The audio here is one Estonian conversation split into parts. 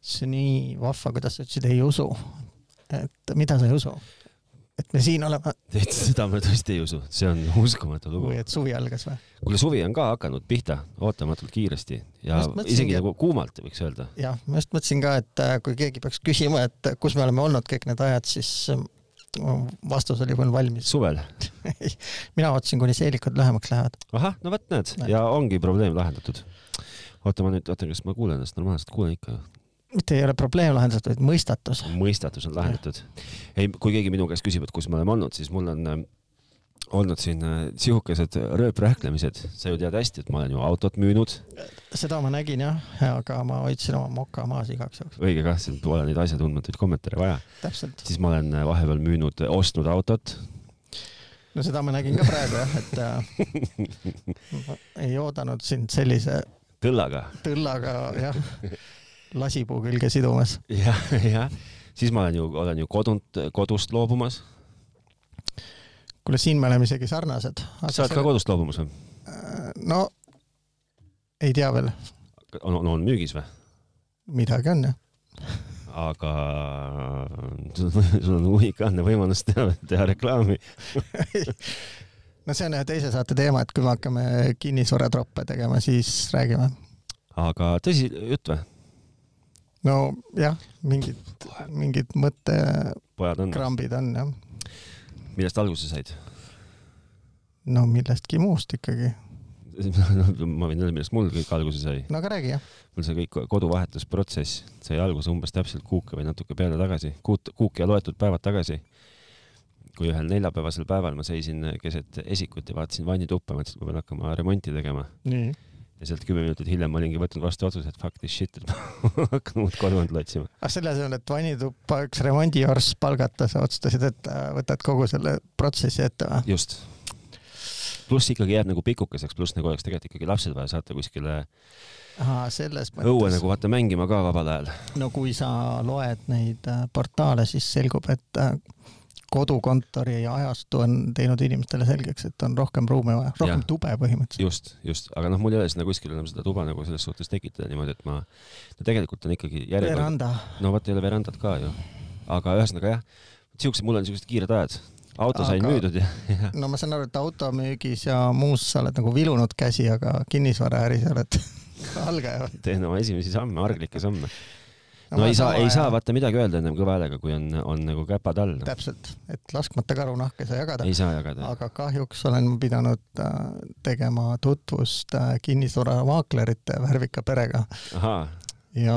see on nii vahva, kuidas sa ütlesid, ei usu. et mida sa ei usu? et me siin oleme. tead, seda ma tõesti ei usu, see on uskumatu lugu. või et suvi algas või? kuule, suvi on ka hakanud pihta ootamatult kiiresti ja isegi nagu kuumalt võiks öelda. jah, ma just mõtlesin ka, et äh, kui keegi peaks küsima, et kus me oleme olnud kõik need ajad, siis äh, vastus oli mul valmis. suvel mina ootasin, kuni seelikud lühemaks lähevad. ahah, no vot näed ja ongi probleem lahendatud. oota, ma nüüd, oota, kas ma kuulen ennast normaalselt, kuulen ikka mitte ei ole probleem lahendatud, vaid mõistatus. mõistatus on lahendatud. ei, kui keegi minu käest küsib, et kus me oleme olnud, siis mul on äh, olnud siin äh, sihukesed rööprähklemised, sa ju tead hästi, et ma olen ju autot müünud. seda ma nägin jah, aga ma hoidsin oma moka maas igaks juhuks. õige kah, siin pole neid asjatundmatuid kommentaare vaja. siis ma olen äh, vahepeal müünud, ostnud autot. no seda ma nägin ka praegu jah, et äh, ei oodanud sind sellise tõllaga. tõllaga jah lasipuu külge sidumas. jah, jah, siis ma olen ju, olen ju kodunt, kodust loobumas. kuule, siin me oleme isegi sarnased. sa oled ka kodust loobumas või? Äh, no ei tea veel. on, on müügis või? midagi on jah aga sul on unikaalne võimalus teha, teha reklaami no see on ühe teise saate teema, et kui me hakkame kinnisvaratroppe tegema, siis räägime. aga tõsi jutt või? Nojah, mingid, mingid mõttekrambid on jah. millest alguse said? no millestki muust ikkagi ma võin öelda, millest mul kõik alguse sai. no aga räägi jah. mul see kõik koduvahetusprotsess sai alguse umbes täpselt kuuke või natuke peale tagasi, kuut, kuuk ja loetud päevad tagasi. kui ühel neljapäevasel päeval ma seisin keset esikut ja vaatasin vannituppa, mõtlesin, et ma pean hakkama remonti tegema. nii ja sealt kümme minutit hiljem ma olingi võtnud vastu otsuse, et fuck this shit, et ma hakkan uut kodukonda otsima. aga ah, selle asemel, et vannituppa üks remondiorss palgata, sa otsustasid, et äh, võtad kogu selle protsessi ette või? just. pluss ikkagi jääb nagu pikukeseks, pluss nagu oleks tegelikult ikkagi lapsed vaja saata kuskile Aha, selles mõttes. õue nagu vaata mängima ka vabal ajal. no kui sa loed neid äh, portaale, siis selgub, et äh, kodukontori ajastu on teinud inimestele selgeks, et on rohkem ruume vaja, rohkem ja. tube põhimõtteliselt. just, just, aga noh, mul ei ole sinna kuskil enam seda tuba nagu selles suhtes tekitada niimoodi, et ma, no tegelikult on ikkagi järjekord. veranda. no vot ei ole verandat ka ju. aga ühesõnaga jah, siuksed, mul on siuksed kiired ajad. auto sain aga, müüdud ja, ja. no ma saan aru, et automüügis ja muus sa oled nagu vilunud käsi, aga kinnisvaraäris oled algaja. teen oma esimesi samme, arglikke samme no, no ei saa, ei saa vaata midagi öelda ennem kõva häälega, kui on, on nagu käpad all. täpselt, et laskmata karunahka ei saa jagada. ei saa jagada. aga kahjuks olen pidanud äh, tegema tutvust äh, kinnisvaramaaklerite värvika perega. ja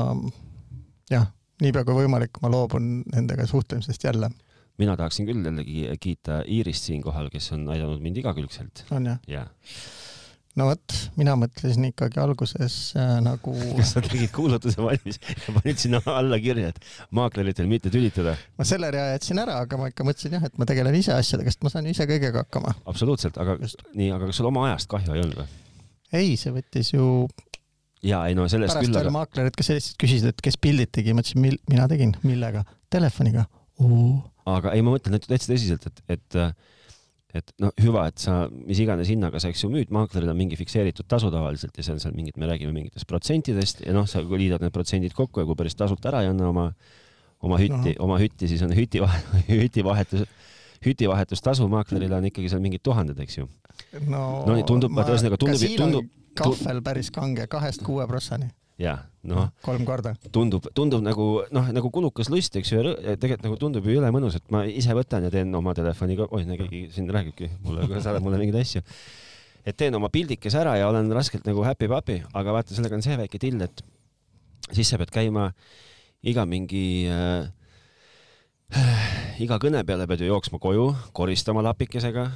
jah, niipea kui võimalik, ma loobun nendega suhtlemisest jälle mina tahaksin küll jällegi kiita Iirist siinkohal, kes on aidanud mind igakülgselt. on jah ja.? No vot, mina mõtlesin ikkagi alguses äh, nagu. kas sa tegid kuulutuse valmis ja panid sinna alla kirja, et maakleritel mitte tülitada? ma selle rea jätsin ära, aga ma ikka mõtlesin jah, et ma tegelen ise asjadega, sest ma saan ise kõigega hakkama. absoluutselt, aga Just. nii, aga kas sul oma ajast kahju ei olnud või? ei, see võttis ju. ja ei no sellest pärast küll. pärast veel maaklerid ka selliselt küsisid, et kes pildid tegi, ma ütlesin, mina tegin, millega? Telefoniga. aga ei, ma mõtlen täitsa tõsiselt, et, et et no hüva, et sa mis iganes hinnaga sa, eks ju, müüd, maakleril on mingi fikseeritud tasu tavaliselt ja see on seal mingid, me räägime mingitest protsentidest ja noh, sa liidad need protsendid kokku ja kui päris tasuta ära ei anna oma, oma hütti oma hütti, siis on hüti, hütivahetus, hütivahetustasu maaklerile on ikkagi seal mingid tuhanded, eks ju. no, no tundub, ühesõnaga tundub, tundub. kahvel päris kange, kahest kuue prossani jah, noh. kolm korda. tundub, tundub nagu noh, nagu kulukas lust, eks ju, ja tegelikult nagu tundub ju jõle mõnus, et ma ise võtan ja teen oma telefoniga, oi, keegi siin räägibki mulle, saadab mulle mingeid asju. et teen oma pildikese ära ja olen raskelt nagu happy-papi, aga vaata, sellega on see väike till, et siis sa pead käima iga mingi äh, iga kõne peale pead ju jooksma koju, koristama lapikesega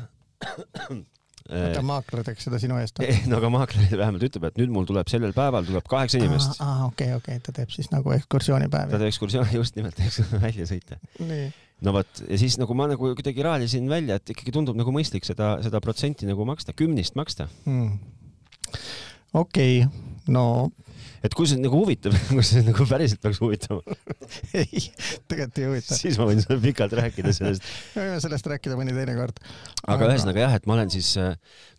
oota, maakler teeks seda sinu eest või? no aga maakler vähemalt ütleb, et nüüd mul tuleb sellel päeval tuleb kaheksa inimest. aa, okei, okei, ta teeb siis nagu ekskursioonipäevi. ta teeb ekskursiooni, just nimelt, välja sõita. no vot, ja siis nagu ma nagu kuidagi raalisin välja, et ikkagi tundub nagu mõistlik seda, seda protsenti nagu maksta, kümnist maksta hmm.. okei okay., no et kui see nagu huvitab, kui see nagu päriselt peaks huvitama ei, tegelikult ei huvita. siis ma võin sulle pikalt rääkida sellest me võime sellest rääkida mõni teine kord. aga ühesõnaga jah, et ma olen siis,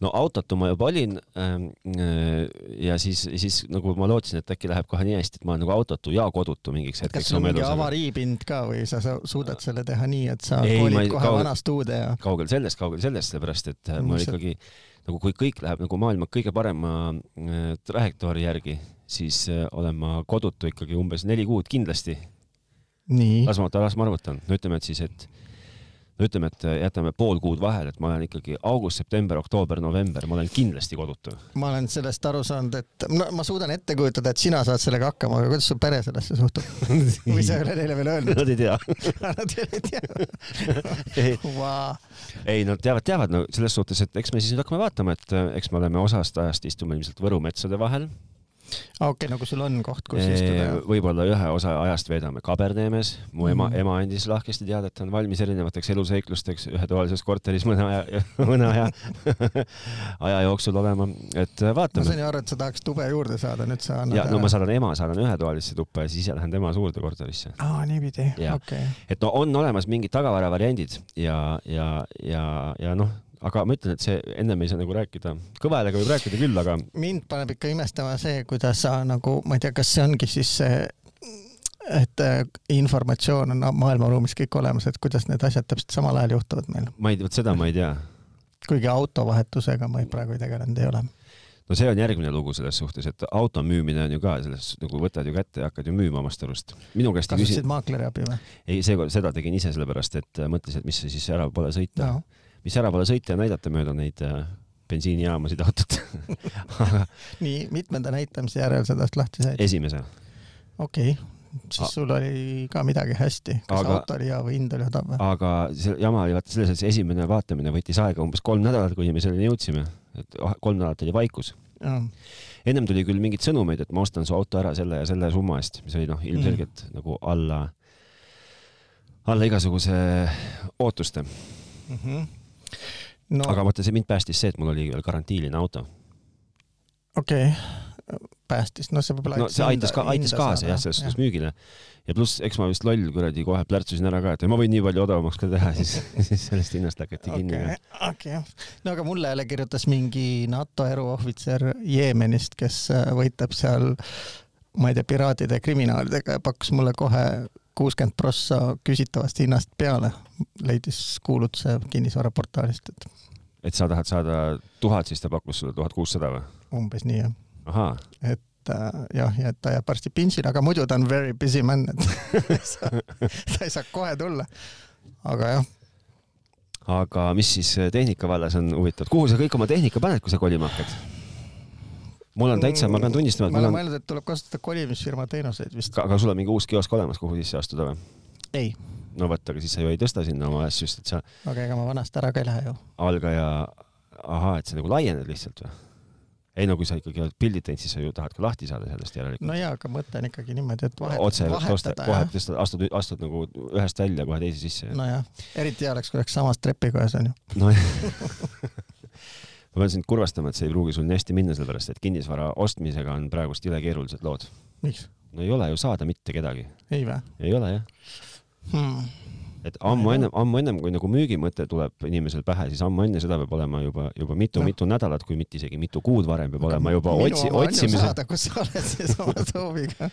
no autotu ma juba olin ähm, äh, ja siis, siis nagu ma lootsin, et äkki läheb kohe nii hästi, et ma olen nagu autotu ja kodutu mingiks hetkeks. kas sul on mingi avariipind ka või sa suudad selle teha nii, et sa ei, kolid kohe kaugel, vanast uude ja? kaugel sellest, kaugel sellest, sellepärast et äh, mul ikkagi nagu kui kõik läheb nagu maailma kõige parema äh, trajektoori järgi, siis äh, olen ma kodutu ikkagi umbes neli kuud kindlasti. las ma, las ma arvutan, no ütleme, et siis, et no ütleme, et jätame pool kuud vahele, et ma olen ikkagi august, september, oktoober, november, ma olen kindlasti kodutu. ma olen sellest aru saanud, et no ma suudan ette kujutada, et sina saad sellega hakkama, aga kuidas su pere sellesse suhtub või sa ei ole neile veel öelnud? Nad ei tea Nad ei tea wow.? ei, nad teavad, teavad no selles suhtes, et eks me siis nüüd hakkame vaatama, et eks me oleme osast ajast istume ilmselt Võru metsade vahel okei okay,, nagu sul on koht, kus istuda? võib-olla ühe osa ajast veedame Kaberneemes, mu ema mm, -hmm. ema andis lahkesti teada, et ta on valmis erinevateks eluseiklusteks ühetoalises korteris mõne aja, mõne aja aja jooksul olema, et vaatame. ma sain ju aru, et sa tahaks tube juurde saada, nüüd sa annad. ja no ma saadan ema, saadan ühetoalisse tuppa ja siis lähen tema suurde korterisse. aa, niipidi, okei okay.. et no on olemas mingid tagavara variandid ja, ja, ja, ja noh aga ma ütlen, et see ennem ei saa nagu rääkida, kõva häälega võib rääkida küll, aga. mind paneb ikka imestama see, kuidas sa nagu, ma ei tea, kas see ongi siis see, et äh, informatsioon on maailmaruumis kõik olemas, et kuidas need asjad täpselt samal ajal juhtuvad meil. ma ei, vot seda ma ei tea. kuigi autovahetusega ma ei, praegu ei tegelenud ei ole no see on järgmine lugu selles suhtes, et auto müümine on ju ka selles, nagu võtad ju kätte ja hakkad ju müüma omast arust. minu käest kasutasid küsin... maakleri abi või? ei, seekord seda tegin ise, sellepärast et mõtlesin, et mis see siis ära pole sõita no mis ära pole sõita ja näidata mööda neid äh, bensiinijaamasid autot nii, mitmenda näitamise järel sa tast lahti said? esimese. okei okay., siis sul oli ka midagi hästi, kas aga, auto oli hea või hind oli odav või? aga see jama oli vaata selles, et see esimene vaatamine võttis aega umbes kolm nädalat, kuni me selleni jõudsime, et ah, kolm nädalat oli vaikus. ennem tuli küll mingeid sõnumeid, et ma ostan su auto ära selle ja selle summa eest, mis oli noh, ilmselgelt mm. nagu alla, alla igasuguse ootuste mm. -hmm no.. aga vaata, see mind päästis see, et mul oli veel garantiiline auto. okei okay., päästis, noh, see võib-olla no see aitas ka, aitas kaasa jah, selles suhtes müügile. ja pluss, eks ma vist loll kuradi kohe plärtsusin ära ka, et ma võin nii palju odavamaks ka teha, siis, siis sellest hinnast hakati kinni okay,. okei okay., no aga mulle jälle kirjutas mingi NATO eruohvitser Jeemenist, kes äh, võitleb seal ma ei tea, piraatide ja kriminaalidega ja pakkus mulle kohe kuuskümmend prossa küsitavast hinnast peale, leidis kuulutuse kinnisvaraportaalist, et. et sa tahad saada tuhat, siis ta pakkus sulle tuhat kuussada või? umbes nii jah. et äh, jah, ja ta jääb varsti pintsile, aga muidu ta on very busy man, et ta ei saa kohe tulla. aga jah aga mis siis tehnika vallas on huvitav, kuhu sa kõik oma tehnika paned, kui sa kolima hakkad? mul on täitsa, ma pean tunnistama, ma olen mõelnud, et tuleb kasutada kolimisfirma teenuseid vist. aga sul on mingi uus kiosk olemas, kuhu sisse astuda või? Ei. no vot, aga siis sa ju ei tõsta sinna oma asju, sest et sa. aga ega ma vanast ära ka ei lähe ju. algaja, ahaa, et sa nagu laiened lihtsalt või? ei no kui sa ikkagi oled pildid teinud, siis sa ju tahad ka lahti saada sellest järelikult. no jaa, aga mõte on ikkagi niimoodi, et vahet, otse vahetada. kohe tõstad, astud, astud nagu ühest välja kohe teise sisse. nojah, eriti hea oleks, kui oleks samas trepikojas onju. nojah ma pean sind kurvastama, et see ei pruugi sul nii hästi minna, sellepärast et kinnisvara ostmisega on praegust jõle keerulised lood. miks? no ei ole ju saada mitte kedagi. ei vä? ei ole jah hmm. et ammu ennem, ammu ennem kui nagu müügimõte tuleb inimesel pähe, siis ammu enne seda peab olema juba, juba mitu-mitu no. nädalat, kui mitte isegi mitu kuud varem peab Aga olema juba otsi, otsimise. kus sa oled siis oma sooviga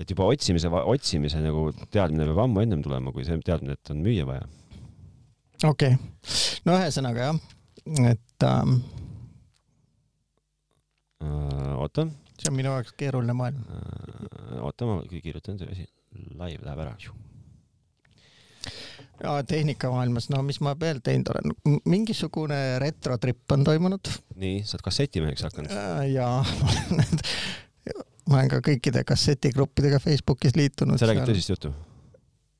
et juba otsimise, otsimise nagu teadmine peab ammu ennem tulema, kui see teadmine, et on müüa vaja. okei okay., no ühesõnaga jah, et ähm, Äh, oota. see on minu jaoks keeruline maailm. Äh, oota, ma kirjutan selle asi, live läheb ära. Ja tehnikamaailmas, no mis ma veel teinud olen, mingisugune retrotripp on toimunud. nii, sa oled kassetimeheks hakanud? Jaa ma olen ka kõikide kassetigruppidega Facebookis liitunud. sa räägid tõsist juttu?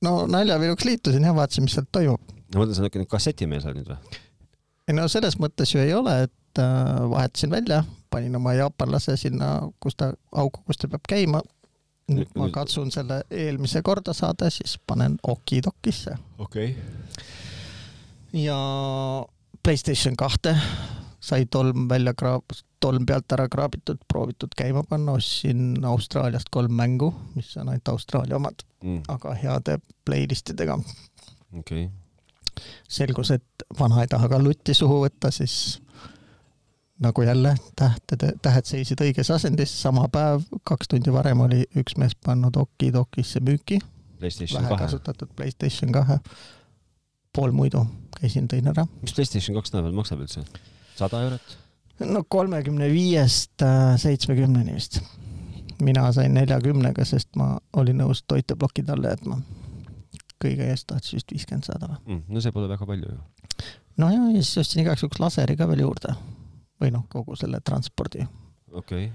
no naljaviluks liitusin ja vaatasin, mis sealt toimub. no ma mõtlen, sa oled nüüd kassetimees oled nüüd või? ei no selles mõttes ju ei ole, et äh, vahetasin välja, panin oma jaapanlase sinna, kus ta, auku, kus ta peab käima. Nüüd ma katsun selle eelmise korda saada, siis panen okidokisse. okei okay.. ja Playstation kahte sai tolm välja kraab-, tolm pealt ära kraabitud, proovitud käima panna, ostsin Austraaliast kolm mängu, mis on ainult Austraalia omad mm., aga heade playlist idega. okei okay. selgus, et vana ei taha ka lutti suhu võtta, siis nagu jälle tähtede, tähed seisid õiges asendis, sama päev, kaks tundi varem oli üks mees pannud Okidokisse müüki. PlayStation kahe. kasutatud PlayStation kahe. pool muidu käisin, tõin ära. mis PlayStation kaks tänapäeval maksab üldse? sada eurot? no kolmekümne viiest äh, seitsmekümneni vist. mina sain neljakümnega, sest ma olin nõus toiteploki talle jätma. kõige eest tahtis vist viiskümmend saada või mm,? no see pole väga palju ju. no ja, ja siis ostsin igaks juhuks laseri ka veel juurde või noh, kogu selle transpordi okay.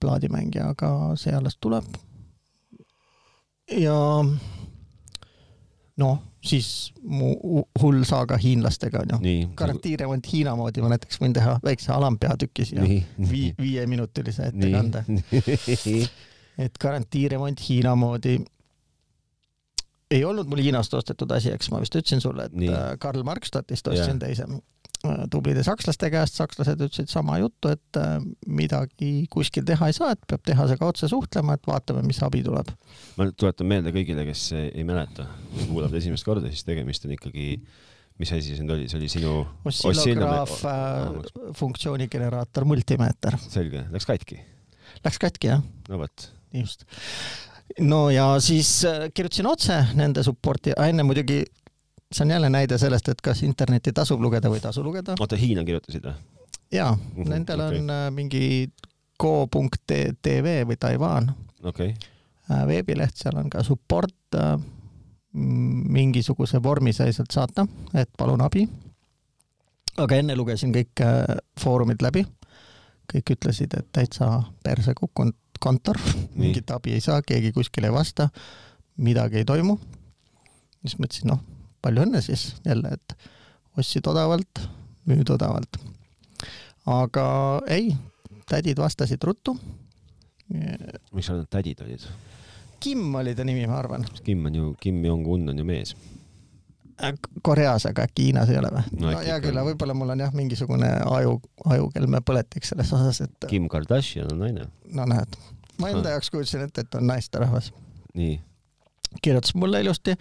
plaadimängija, aga see alles tuleb. ja noh, siis mu hull saaga hiinlastega onju. garantiiremont Hiina moodi, ma näiteks võin teha väikse alampeatüki siia vii, viieminutilise ettekande. et garantiiremont Hiina moodi ei olnud mul Hiinast ostetud asi, eks ma vist ütlesin sulle, et Nii. Karl Markstadtist ostsin yeah. teise tublide sakslaste käest, sakslased ütlesid sama juttu, et äh, midagi kuskil teha ei saa, et peab tehasega otse suhtlema, et vaatame, mis abi tuleb. ma nüüd tuletan meelde kõigile, kes ei mäleta, kuulavad esimest korda, siis tegemist on ikkagi mis asi see nüüd oli, see oli sinu ossilograaf äh,, funktsioonigeneraator, multimeeter. selge, läks katki? Läks katki, jah. no vot. just. no ja siis äh, kirjutasin otse nende support'i, enne muidugi see on jälle näide sellest, et kas internetti tasub lugeda või ei tasu lugeda. oota, Hiina kirjutasid või? jaa mm, -hmm, nendel okay. on äh, mingi go.tv või Taiwan okay. Äh, veebileht, seal on ka support, äh, mingisuguse vormi sai sealt saata, et palun abi. aga enne lugesin kõik foorumid läbi, kõik ütlesid, et täitsa perse kukkunud kontor, mingit abi ei saa, keegi kuskil ei vasta, midagi ei toimu. siis mõtlesin, noh palju õnne siis jälle, et ostsid odavalt, müüd odavalt. aga ei, tädid vastasid ruttu. miks seal need tädid olid? Kim oli ta nimi, ma arvan. Kim on ju, Kim Jong-un on ju mees. Äh, Koreas, aga äkki Hiinas ei ole või? no, no hea küll, aga võib-olla mul on jah, mingisugune aju, ajukelme põletik selles osas, et. Kim Kardashian on naine. no näed, ma enda jaoks kujutasin ette, et on naisterahvas. nii kirjutas mulle ilusti,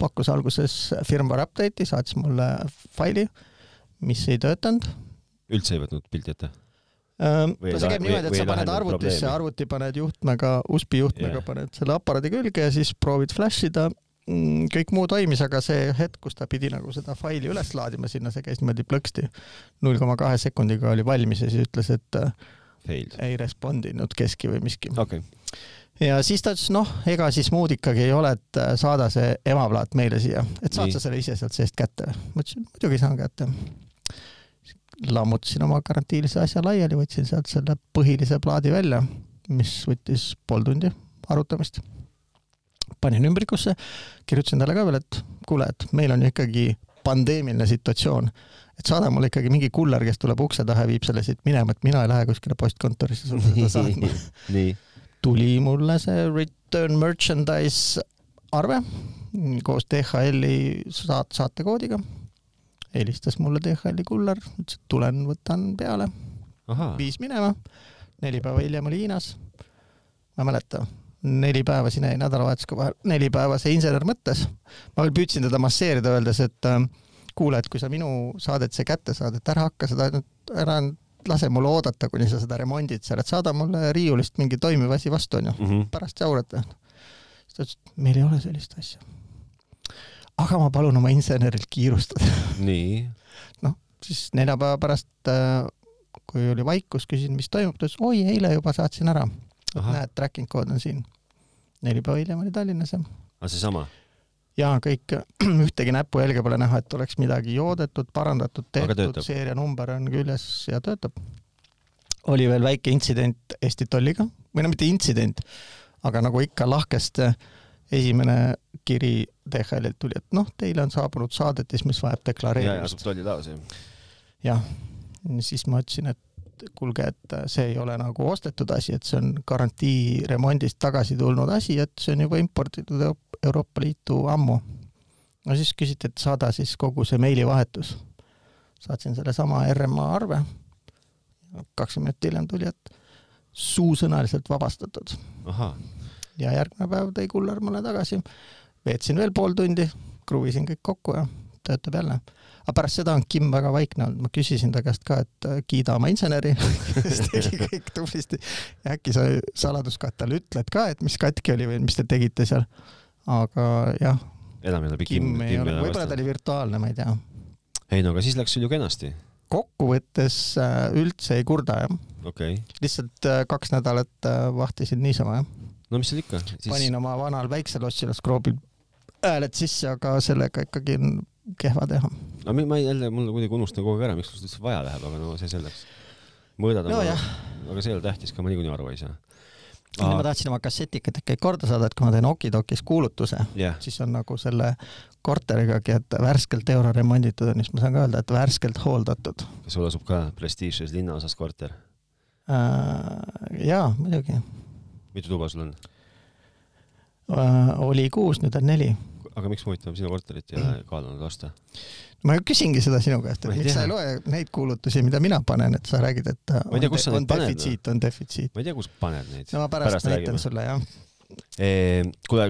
pakkus alguses firmware update'i, saatis mulle faili, mis ei töötanud. üldse ei võtnud pilti ette? no see käib niimoodi, et sa paned arvutisse, arvuti paned juhtmega, USB juhtmega yeah. paned selle aparaadi külge ja siis proovid flash ida. Mm, kõik muu toimis, aga see hetk, kus ta pidi nagu seda faili üles laadima sinna, see käis niimoodi plõksti. null koma kahe sekundiga oli valmis ja siis ütles, et Failed. ei respondinud keski või miski okay ja siis ta ütles, noh, ega siis muud ikkagi ei ole, et äh, saada see emaplaat meile siia, et saad Nii. sa selle ise sealt seest kätte. ma ütlesin, muidugi saan kätte. lammutasin oma karantiinilise asja laiali, võtsin sealt selle põhilise plaadi välja, mis võttis pool tundi arutamist. panin ümbrikusse, kirjutasin talle ka veel, et kuule, et meil on ju ikkagi pandeemiline situatsioon, et saada mulle ikkagi mingi kuller, kes tuleb ukse taha ja viib selle siit minema, et mina ei lähe kuskile postkontorisse sulle seda saatma nii tuli mulle see return merchandise arve koos DHL-i saat-, saatekoodiga. helistas mulle DHL-i kuller, ütles, et tulen, võtan peale. viis minema, neli päeva hiljem oli Hiinas. ma ei mäleta, neli päeva sinna jäi nädalavahetusega vahel, neli päeva see insener mõtles. ma veel püüdsin teda masseerida, öeldes, et äh, kuule, et kui sa minu saadet siia kätte saad, et ära hakka seda nüüd, ära lase mul oodata, kuni sa seda remondid seal, et saada mulle riiulist mingi toimiv asi vastu, onju mm -hmm., pärast jaurata. siis ta ütles, et meil ei ole sellist asja. aga ma palun oma inseneril kiirustada. nii? noh, siis neljapäeva pärast, äh, kui oli vaikus, küsin, mis toimub, ta ütles, oi, eile juba saatsin ära. näed, tracking kood on siin. neli päeva hiljem oli Tallinnas ja. aga seesama? Ja kõik, ühtegi näpujälge pole näha, et oleks midagi joodetud, parandatud, tehtud, seerianumber on küljes ja töötab. oli veel väike intsident Eesti tolliga või no mitte intsident, aga nagu ikka lahkest esimene kiri DHL-ilt tuli, et noh, teile on saabunud saadetis, mis vajab deklareerimist. jah? jah, siis ma ütlesin, et kuulge, et see ei ole nagu ostetud asi, et see on garantiiremondist tagasi tulnud asi, et see on juba imporditud Euroopa Liitu ammu. no siis küsiti, et saada siis kogu see meilivahetus. saatsin sellesama RMA arve, kakskümmend minutit hiljem tuli, et suusõnaliselt vabastatud. ja järgmine päev tõi kuller mulle tagasi, veetsin veel pool tundi, kruvisin kõik kokku ja töötab jälle. Aga pärast seda on Kim väga vaikne olnud, ma küsisin ta käest ka, et äh, kiida oma inseneri kes tegi kõik tublisti. äkki sa saladuskattele ütled ka, et mis katki oli või mis te tegite seal. aga jah. ei ole Kim ole, võib-olla ta oli virtuaalne, ma ei tea. ei no aga siis läks sul ju kenasti. kokkuvõttes äh, üldse ei kurda jah okay.. lihtsalt äh, kaks nädalat vahtisin niisama jah. no mis seal ikka siis.... panin oma vanal väiksel ossiloskoobil hääled sisse, aga sellega ikkagi on kehva teha. no ma ei, jälle mul kuidagi unustan kogu aeg ära, miks sul üldse vaja läheb, aga no see selleks. mõõdad no, oma, aga see ei ole tähtis ka, ma niikuinii aru ei saa. Aa... ma tahtsin oma kassetikad ikka korda saada, et kui ma teen Okidokis kuulutuse yeah., siis on nagu selle korterigagi, et värskelt euro remonditud on, siis ma saan ka öelda, et värskelt hooldatud. kas sul asub ka prestiižses linnaosas korter äh,? jaa, muidugi. mitu tuba sul on äh,? oli kuus, nüüd on neli aga miks ma huvitab sinu korterit ja kaalunud osta? ma küsingi seda sinu käest, et miks sa ei loe neid kuulutusi, mida mina panen, et sa räägid, et ma ei tea, kus sa neid paned. defitsiit, on defitsiit. ma ei tea, kus paned neid. no ma pärast, pärast näitan räägime. sulle, jah. kuule,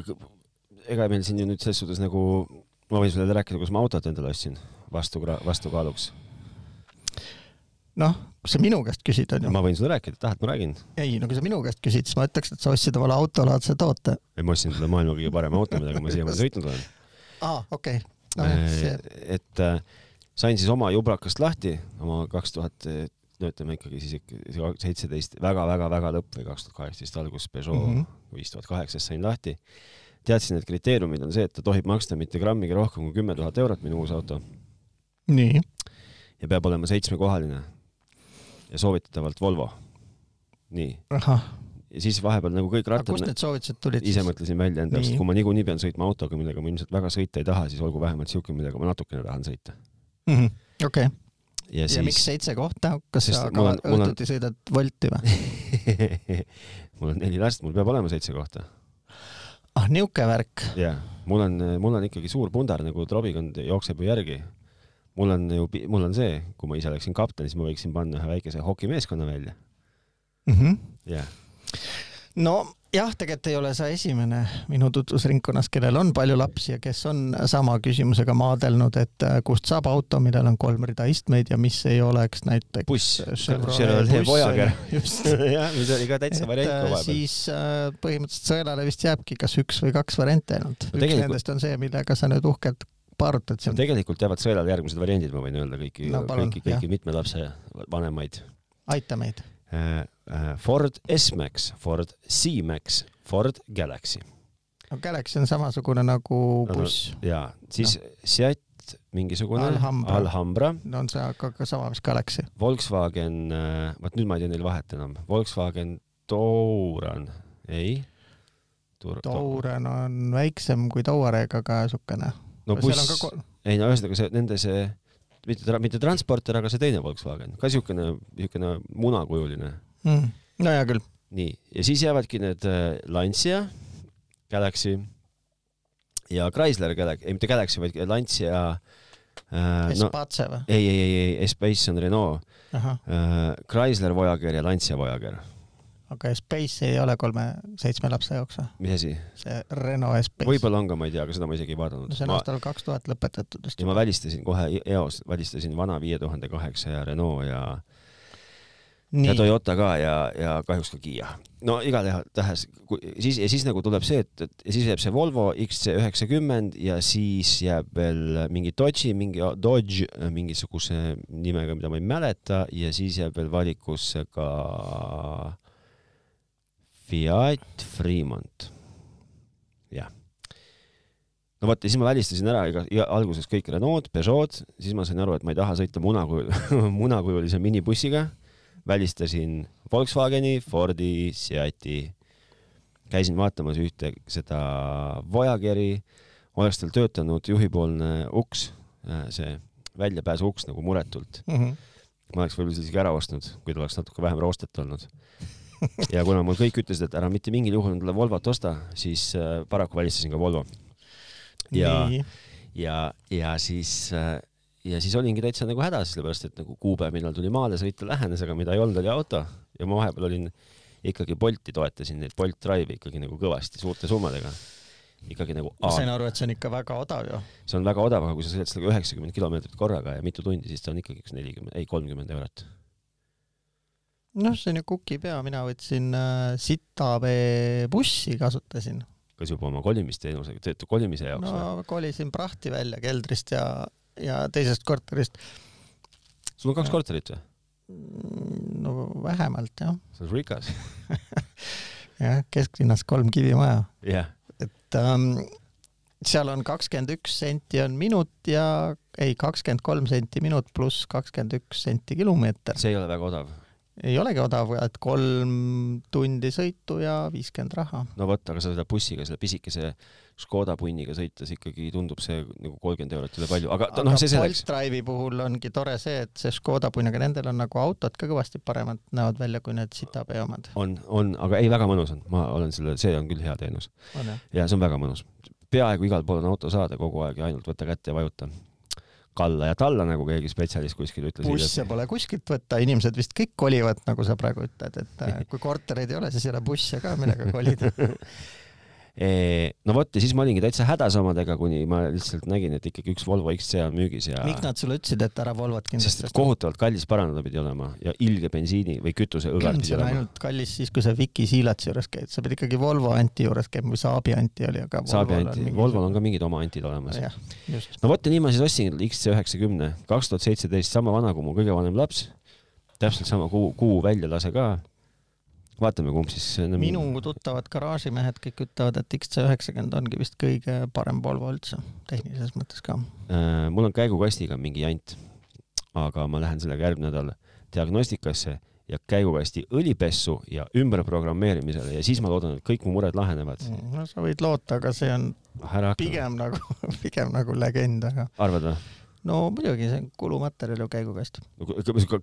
ega meil siin ju nüüd selles suhtes nagu, ma võin sulle rääkida, kus ma autot endale ostsin vastu, vastukaaluks noh, kui sa minu käest küsid, onju. ma võin sulle rääkida, tahad, ma räägin? ei, no kui sa minu käest küsid, siis ma ütleks, et sa ostsid omale autolaadse toote. ei, ma ostsin sulle maailma kõige parema auto, millega ma siiamaani sõitnud olen. aa, okei okay. no,. et äh, sain siis oma jubrakast lahti, oma kaks tuhat, no ütleme ikkagi siis ikka seitseteist väga-väga-väga lõpp või kaks tuhat kaheksateist algus Peugeot mhm. viis tuhat kaheksast sain lahti. teadsin, et kriteeriumid on see, et ta tohib maksta mitte grammigi rohkem kui kümme tuhat eurot, minu uus auto. nii. ja peab olema seitsmekohaline ja soovitatavalt Volvo. nii. ja siis vahepeal nagu kõik rattad. kust need soovitused tulid ise mõtlesin välja enda jaoks, et kui ma niikuinii pean sõitma autoga, millega ma ilmselt väga sõita ei taha, siis olgu vähemalt siuke, millega ma natukene tahan sõita -hmm.. okei ja, siis... miks seitse kohta, kas sa ka õhtuti on... sõidad Wolti või mul on neli last, mul peab olema seitse kohta. ah, niisugune värk. jah, mul on, mul on ikkagi suur pundar nagu trobikond jookseb ju järgi mul on ju, mul on see, kui ma ise oleksin kapten, siis ma võiksin panna ühe väikese hokimeeskonna välja mm. -hmm. jah. no jah, tegelikult ei ole sa esimene minu tutvusringkonnas, kellel on palju lapsi ja kes on sama küsimusega maadelnud, et äh, kust saab auto, millel on kolm rida istmeid ja mis ei oleks näiteks buss, Voyager. jah, mis oli ka täitsa variant ka vahepeal. siis äh, põhimõtteliselt sõelale vist jääbki kas üks või kaks varianti ainult no,. üks nendest on see, millega sa nüüd uhkelt paarutad seal no,? tegelikult jäävad sõelale järgmised variandid, ma võin öelda kõiki no,, kõiki, kõiki mitme lapse vanemaid. aita meid äh, äh,. Ford S-Max, Ford C-Max, Ford Galaxy. no Galaxy on samasugune nagu buss no,. jaa, siis no. Seat mingisugune Alhambra, Alhambra.. no on see aga ka sama, mis Galaxy. Volkswagen, äh, vot nüüd ma ei tea neil vahet enam, Volkswagen Touran, ei. Touran on väiksem kui Touareg, aga niisugune no buss, ka... ei no ühesõnaga see, nende see, mitte, mitte transporter, aga see teine Volkswagen, ka siukene, siukene munakujuline mm.. no hea küll. nii, ja siis jäävadki need äh, Lancia, Galaxy ja Chrysler Galaxy, ei mitte Galaxy, vaid Lancia äh,. Espace no, või? ei, ei, ei, ei, Espace on Renault. Äh, Chrysler Voyager ja Lancia Voyager aga Space ei ole kolme-seitsme lapse jaoks või? mis asi? see Renault Space. võib-olla on ka, ma ei tea, aga seda ma isegi ei vaadanud. no see on ma... aastal kaks tuhat lõpetatud vist. ja ma välistasin kohe eos, välistasin vana viie tuhande kaheksa ja Renault ja Nii. ja Toyota ka ja, ja kahjuks ka Kiia. no igatahes, siis ja siis nagu tuleb see, et, et ja siis jääb see Volvo XC90 ja siis jääb veel mingi Dodge'i, mingi Dodge mingisuguse nimega, mida ma ei mäleta ja siis jääb veel valikusse ka Fiat Fremont. jah. no vot ja siis ma välistasin ära iga, iga alguses kõik Renault, Peugeot, siis ma sain aru, et ma ei taha sõita munakujul munakujulise minibussiga. välistasin Volkswageni, Fordi, Seati. käisin vaatamas ühte seda Voyageri, oleks tal töötanud juhipoolne uks, äh, see väljapääsu uks nagu muretult mm. -hmm. ma oleks võib-olla isegi ära ostnud, kui ta oleks natuke vähem roostet olnud ja kuna mul kõik ütlesid, et ära mitte mingil juhul endale Volvot osta, siis äh, paraku välistasin ka Volvo. ja, ja, ja siis äh, ja siis olingi täitsa nagu hädas, sellepärast et nagu kuupäev, millal tuli maale sõita, lähenes, aga mida ei olnud, oli auto ja ma vahepeal olin ikkagi Bolti toetasin neid Bolt Drive'i ikkagi nagu kõvasti suurte summadega. ikkagi nagu. ma sain aru, et see on ikka väga odav ju. see on väga odav, aga kui sa sõidad sellega üheksakümmend kilomeetrit korraga ja mitu tundi, siis ta on ikkagi üks nelikümmend, ei kolmkümmend eurot. Noh, see on ju kukipea, mina võtsin äh, Sitavee bussi kasutasin kas juba oma kolimisteenusega, töötu kolimise jaoks no, või? kolisin prahti välja keldrist ja, ja teisest korterist. sul on kaks ja. korterit või? no vähemalt jah. sa oled rikas jah, kesklinnas kolm kivimaja yeah.. et ähm, seal on kakskümmend üks senti on minut ja ei, kakskümmend kolm senti minut pluss kakskümmend üks senti kilomeeter. see ei ole väga odav ei olegi odav, et kolm tundi sõitu ja viiskümmend raha. no vot, aga sõidad bussiga, selle pisikese Škoda punniga sõites ikkagi tundub see nagu kolmkümmend eurot üle palju, aga, aga noh, see selleks. Bolt Drive'i puhul ongi tore see, et see Škoda punn, aga nendel on nagu autod ka kõvasti paremad näevad välja kui need Sitapee omad. on, on, aga ei, väga mõnus on, ma olen selle, see on küll hea teenus. ja see on väga mõnus. peaaegu igal pool on auto saada kogu aeg ja ainult võtta kätte ja vajuta kalla ja talla, nagu keegi spetsialist kuskil ütles. busse pole kuskilt võtta, inimesed vist kõik kolivad, nagu sa praegu ütled, et kui kortereid ei ole, siis ei ole busse ka, millega kolida no vot ja siis ma olingi täitsa hädas omadega, kuni ma lihtsalt nägin, et ikkagi üks Volvo XC on müügis ja. miks nad sulle ütlesid, et ära Volvot kindlasti osta? kohutavalt kallis parandada pidi olema ja ilge bensiini või kütuseõgar pidi olema. ainult kallis siis, kui sa Viki Siilatsi juures käid, sa pead ikkagi Volvo Anti juures käima või Saabi Anti oli, aga. Saabi Anti, Volvol on ka mingid oma Antid olemas. no vot ja nii ma siis ostsin XC üheksakümne, kaks tuhat seitseteist, sama vana kui mu kõige vanem laps. täpselt sama kuu, kuu väljalase ka vaatame, kumb siis ennem... minu tuttavad garaažimehed kõik ütlevad, et XC90 ongi vist kõige parem Volvo üldse, tehnilises mõttes ka äh,. mul on käigukastiga mingi jant, aga ma lähen sellega järgmine nädal diagnostikasse ja käigukasti õlipessu ja ümberprogrammeerimisele ja siis ma loodan, et kõik mu mured lahenevad. no sa võid loota, aga see on pigem nagu, pigem nagu legend, aga. arvad või? No muidugi, see on kulumaterjal ju käigukast.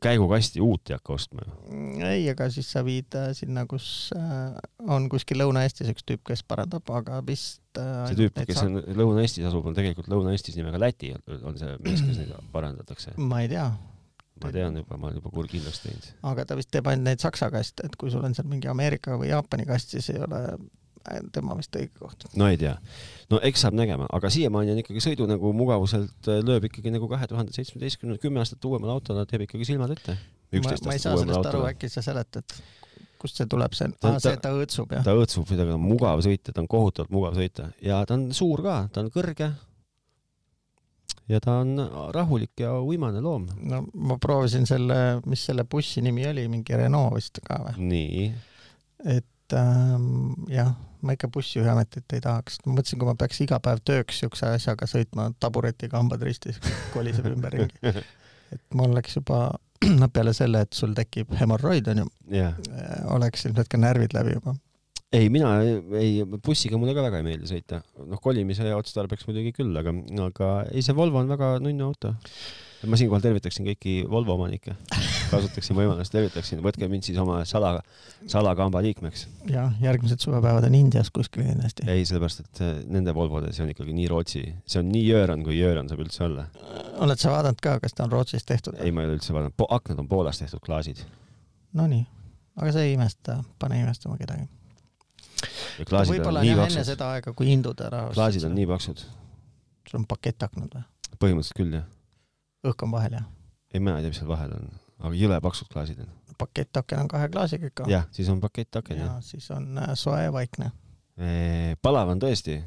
käigukasti uut ei hakka ostma ju? Mm, ei, aga siis sa viid äh, sinna, kus äh, on kuskil Lõuna-Eestis üks tüüp, kes parandab, aga vist äh, see tüüp, kes on Lõuna-Eestis asub, on tegelikult Lõuna-Eestis nimega Läti, on see mees, kes neid parandatakse? ma ei tea ma tean juba, ma olen juba kur kindlaks teinud. aga ta vist teeb ainult neid saksa kaste, et kui sul on seal mingi Ameerika või Jaapani kast, siis ei ole tema vist õige koht. no ei tea. no eks saab nägema, aga siiamaani on ikkagi sõidu nagu mugavuselt äh, lööb ikkagi nagu kahe tuhande seitsmeteistkümnendal, kümme aastat uuemal autol teeb ikkagi silmad ette. ma, ma ei saa sellest aru, äkki sa seletad, kust see tuleb, see, aa see, ta õõtsub jah? ta õõtsub, ta on mugav sõita, ta on kohutavalt mugav sõita ja ta on suur ka, ta on kõrge. ja ta on rahulik ja uimane loom. no ma proovisin selle, mis selle bussi nimi oli, mingi Renault vist ka või? nii. et ähm, jah ma ikka bussijuhiametit ei tahaks, ma mõtlesin, kui ma peaks iga päev tööks siukse asjaga sõitma taburetiga hambad ristis, koliseb ümberringi. et mul läks juba, noh peale selle, et sul tekib hemorroid onju yeah., oleks ilmselt ka närvid läbi juba. ei, mina ei, bussiga mulle ka väga ei meeldi sõita, noh kolimise otstarbeks muidugi küll, aga, aga ei, see Volvo on väga nunnu auto ma siinkohal tervitaksin kõiki Volvo omanikke, kasutaksin võimalust, tervitaksin, võtke mind siis oma sala, salakamba liikmeks. jah, järgmised suvepäevad on Indias kuskil kindlasti. ei, sellepärast, et äh, nende Volvode, see on ikkagi nii Rootsi, see on nii jööran, kui jööran saab üldse olla. oled sa vaadanud ka, kas ta on Rootsis tehtud? ei, ma ei ole üldse vaadanud aknad on Poolas tehtud, klaasid. Nonii, aga see ei imesta, pane imestama kedagi. võib-olla on jah enne seda aega, kui hindud ära klaasid on nii paksud. sul on pakettaknad või? põhimõtteliselt küll, jah õhk on vahel, jah? ei, mina ei tea, mis seal vahel on, aga jõle paksud klaasid on. pakett-aken on kahe klaasiga ikka. jah, siis on pakett-aken, jah. siis on äh, soe ja vaikne. palav on tõesti,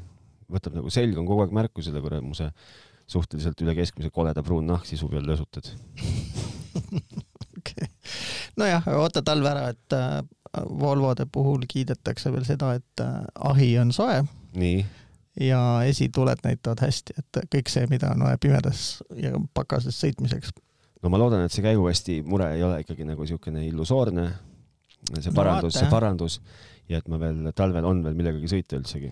võtab nagu selg on kogu aeg märku selle kuramuse suhteliselt üle keskmise koleda pruun nahk sisu peal lösutad okei. nojah, oota talve ära, et äh, Volvode puhul kiidetakse veel seda, et äh, ahi on soe. nii ja esituled näitavad hästi, et kõik see, mida on vaja pimedas ja pakases sõitmiseks. No ma loodan, et see käigukasti mure ei ole ikkagi nagu niisugune illusoorne, see parandus no,, see parandus ja et ma veel talvel on veel millegagi sõita üldsegi.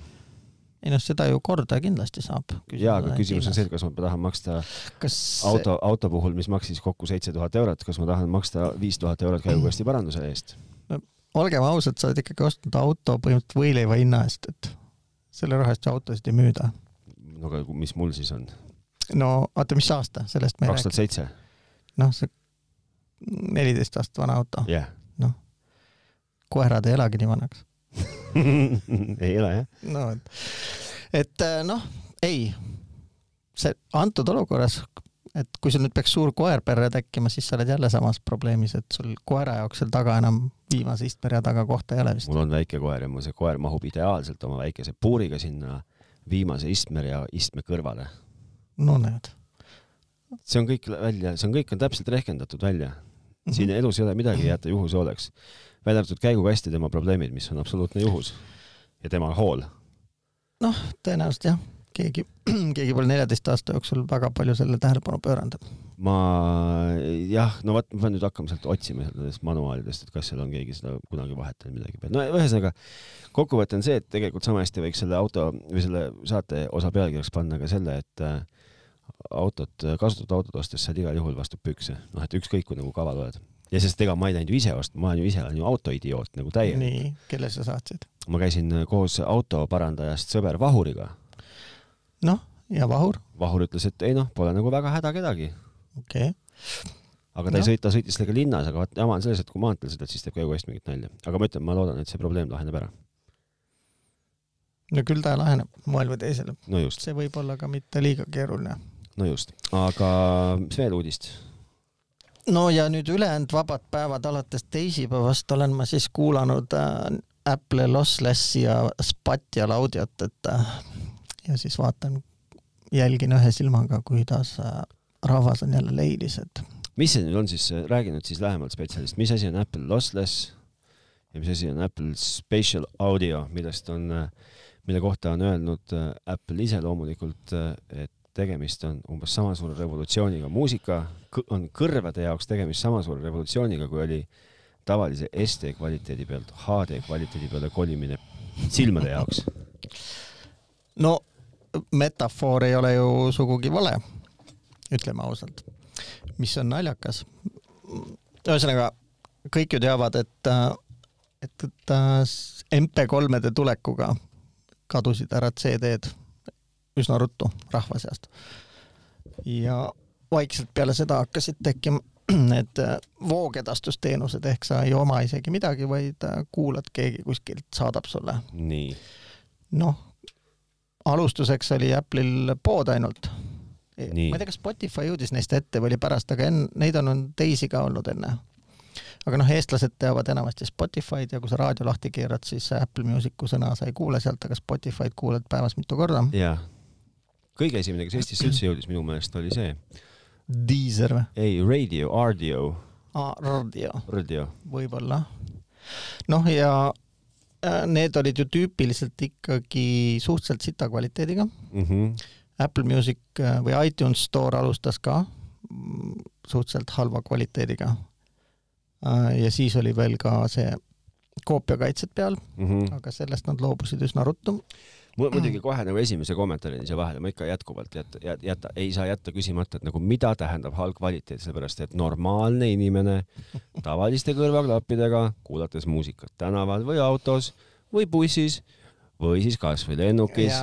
ei noh, seda ju korda kindlasti saab. jaa, aga küsimus on see, et kas ma tahan maksta kas... auto, auto puhul, mis maksis kokku seitse tuhat eurot, kas ma tahan maksta viis tuhat eurot käigukasti paranduse eest no,? olgem ausad, sa oled ikkagi ostnud auto põhimõtteliselt võileiva hinna eest, et selle raha eest autosid ei müüda. no aga mis mul siis on? no oota, mis aasta, sellest me ei räägi? kaks tuhat seitse. Noh, see neliteist aastat vana auto yeah.. noh, koerad ei elagi nii vanaks ei ela jah. no et, et äh, noh, ei, see antud olukorras, et kui sul nüüd peaks suur koer perre tekkima, siis sa oled jälle samas probleemis, et sul koera jaoks seal taga enam viimase istmerea taga kohta ei ole vist. mul on väike koer ja mul see koer mahub ideaalselt oma väikese puuriga sinna viimase istmerea istme kõrvale. no näed. See on kõik välja, see on kõik on täpselt rehkendatud välja. siin mm -hmm. elus ei ole midagi jätta juhuse hooleks. välja arvatud käigukast ja tema probleemid, mis on absoluutne juhus. ja tema hool. noh, tõenäoliselt jah keegi, keegi pole neljateist aasta jooksul väga palju sellele tähelepanu pööranud. ma jah, no vot, ma pean nüüd hakkama sealt otsima nendest manuaalidest, et kas seal on keegi seda kunagi vahetanud midagi peale. no ühesõnaga, kokkuvõte on see, et tegelikult sama hästi võiks selle auto või selle saate osa pealkirjaks panna ka selle, et äh, autot, kasutatud autot ostes saad igal juhul vastu pükse, noh, et ükskõik kui nagu kaval oled ja sest ega ma ei läinud ju ise ostma, ma olen ju ise olen ju autoidioot nagu täielik. nii, kelle sa saatsid? ma käisin koos autoparandajast sõber Vahuriga noh, ja Vahur? Vahur ütles, et ei noh, pole nagu väga häda kedagi. okei okay. aga ta no. ei sõita, sõitis sellega linnas, aga vaat jama on selles, et kui maanteel sõidad, siis teeb käigu eest mingit nalja. aga ma ütlen, ma loodan, et see probleem laheneb ära. no küll ta laheneb moel või teisel no. see võib olla ka mitte liiga keeruline. No just, aga mis veel uudist? no ja nüüd ülejäänud vabad päevad alates teisipäevast olen ma siis kuulanud äh, Apple Losslessi ja Spatial audiot, et äh, ja siis vaatan, jälgin ühe silmaga, kuidas äh, rahvas on jälle leilis, et. mis see nüüd on siis, räägi nüüd siis lähemalt spetsialist, mis asi on Apple Lossless ja mis asi on Apple Spatial Audio, millest on, mille kohta on öelnud Apple ise loomulikult, et tegemist on umbes sama suure revolutsiooniga, muusika on kõrvade jaoks tegemist sama suure revolutsiooniga, kui oli tavalise SD kvaliteedi pealt HD kvaliteedi peale kolimine silmade jaoks. no metafoor ei ole ju sugugi vale, ütleme ausalt. mis on naljakas. ühesõnaga, kõik ju teavad, et, et, et MP3-de tulekuga kadusid ära CD-d üsna ruttu rahva seast. ja vaikselt peale seda hakkasid tekkima need voogedastusteenused ehk sa ei oma isegi midagi, vaid kuulad, keegi kuskilt saadab sulle. nii. noh, alustuseks oli Apple'il pood ainult. ma ei tea, kas Spotify jõudis neist ette või oli pärast, aga enne, neid on, on teisi ka olnud enne. aga noh, eestlased teavad enamasti Spotify'd ja kui sa raadio lahti keerad, siis Apple Music'u sõna sa ei kuule sealt, aga Spotify'd kuuled päevas mitu korda. jaa. Kõige esimene, kes Eestisse üldse jõudis minu meelest, oli see. Deezer või? ei, Radio, Ardio. aa, Radio. Radio. võib-olla. noh, ja Äh, need olid ju tüüpiliselt ikkagi suhteliselt sita kvaliteediga mm. -hmm. Apple Music äh, või iTunes Store alustas ka mm, suhteliselt halva kvaliteediga. Äh, ja siis oli veel ka see koopiakaitset peal mm, -hmm. aga sellest nad loobusid üsna ruttu. Muidugi kohe nagu esimese kommentaarini siia vahele, ma ikka jätkuvalt jätta, jätta, ei saa jätta küsimata, et nagu mida tähendab halb kvaliteet, sellepärast et normaalne inimene tavaliste kõrvaklappidega, kuulates muusikat tänaval või autos või bussis või siis kasvõi lennukis,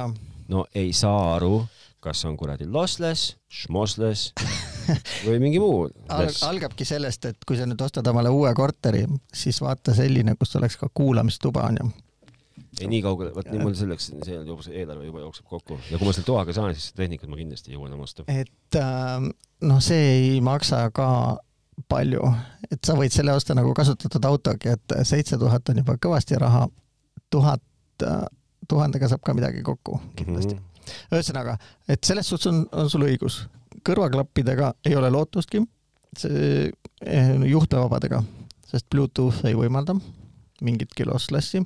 no ei saa aru, kas on kuradi lossless, schmossless või mingi muu Al. algabki sellest, et kui sa nüüd ostad omale uue korteri, siis vaata selline, kus oleks ka kuulamistuba onju ei nii kaugele, vot nii mul selleks, see juba see eelarve juba jookseb kokku ja kui ma selle toaga saan, siis tehnikat ma kindlasti ei jõua enam osta. et noh, see ei maksa ka palju, et sa võid selle osta nagu kasutatud autogi, et seitse tuhat on juba kõvasti raha, tuhat, äh, tuhandega saab ka midagi kokku kindlasti mm. -hmm. ühesõnaga, et selles suhtes on, on sul õigus, kõrvaklappidega ei ole lootustki, eh, juhtmevabadega, sest Bluetooth ei võimalda mingitki losslessi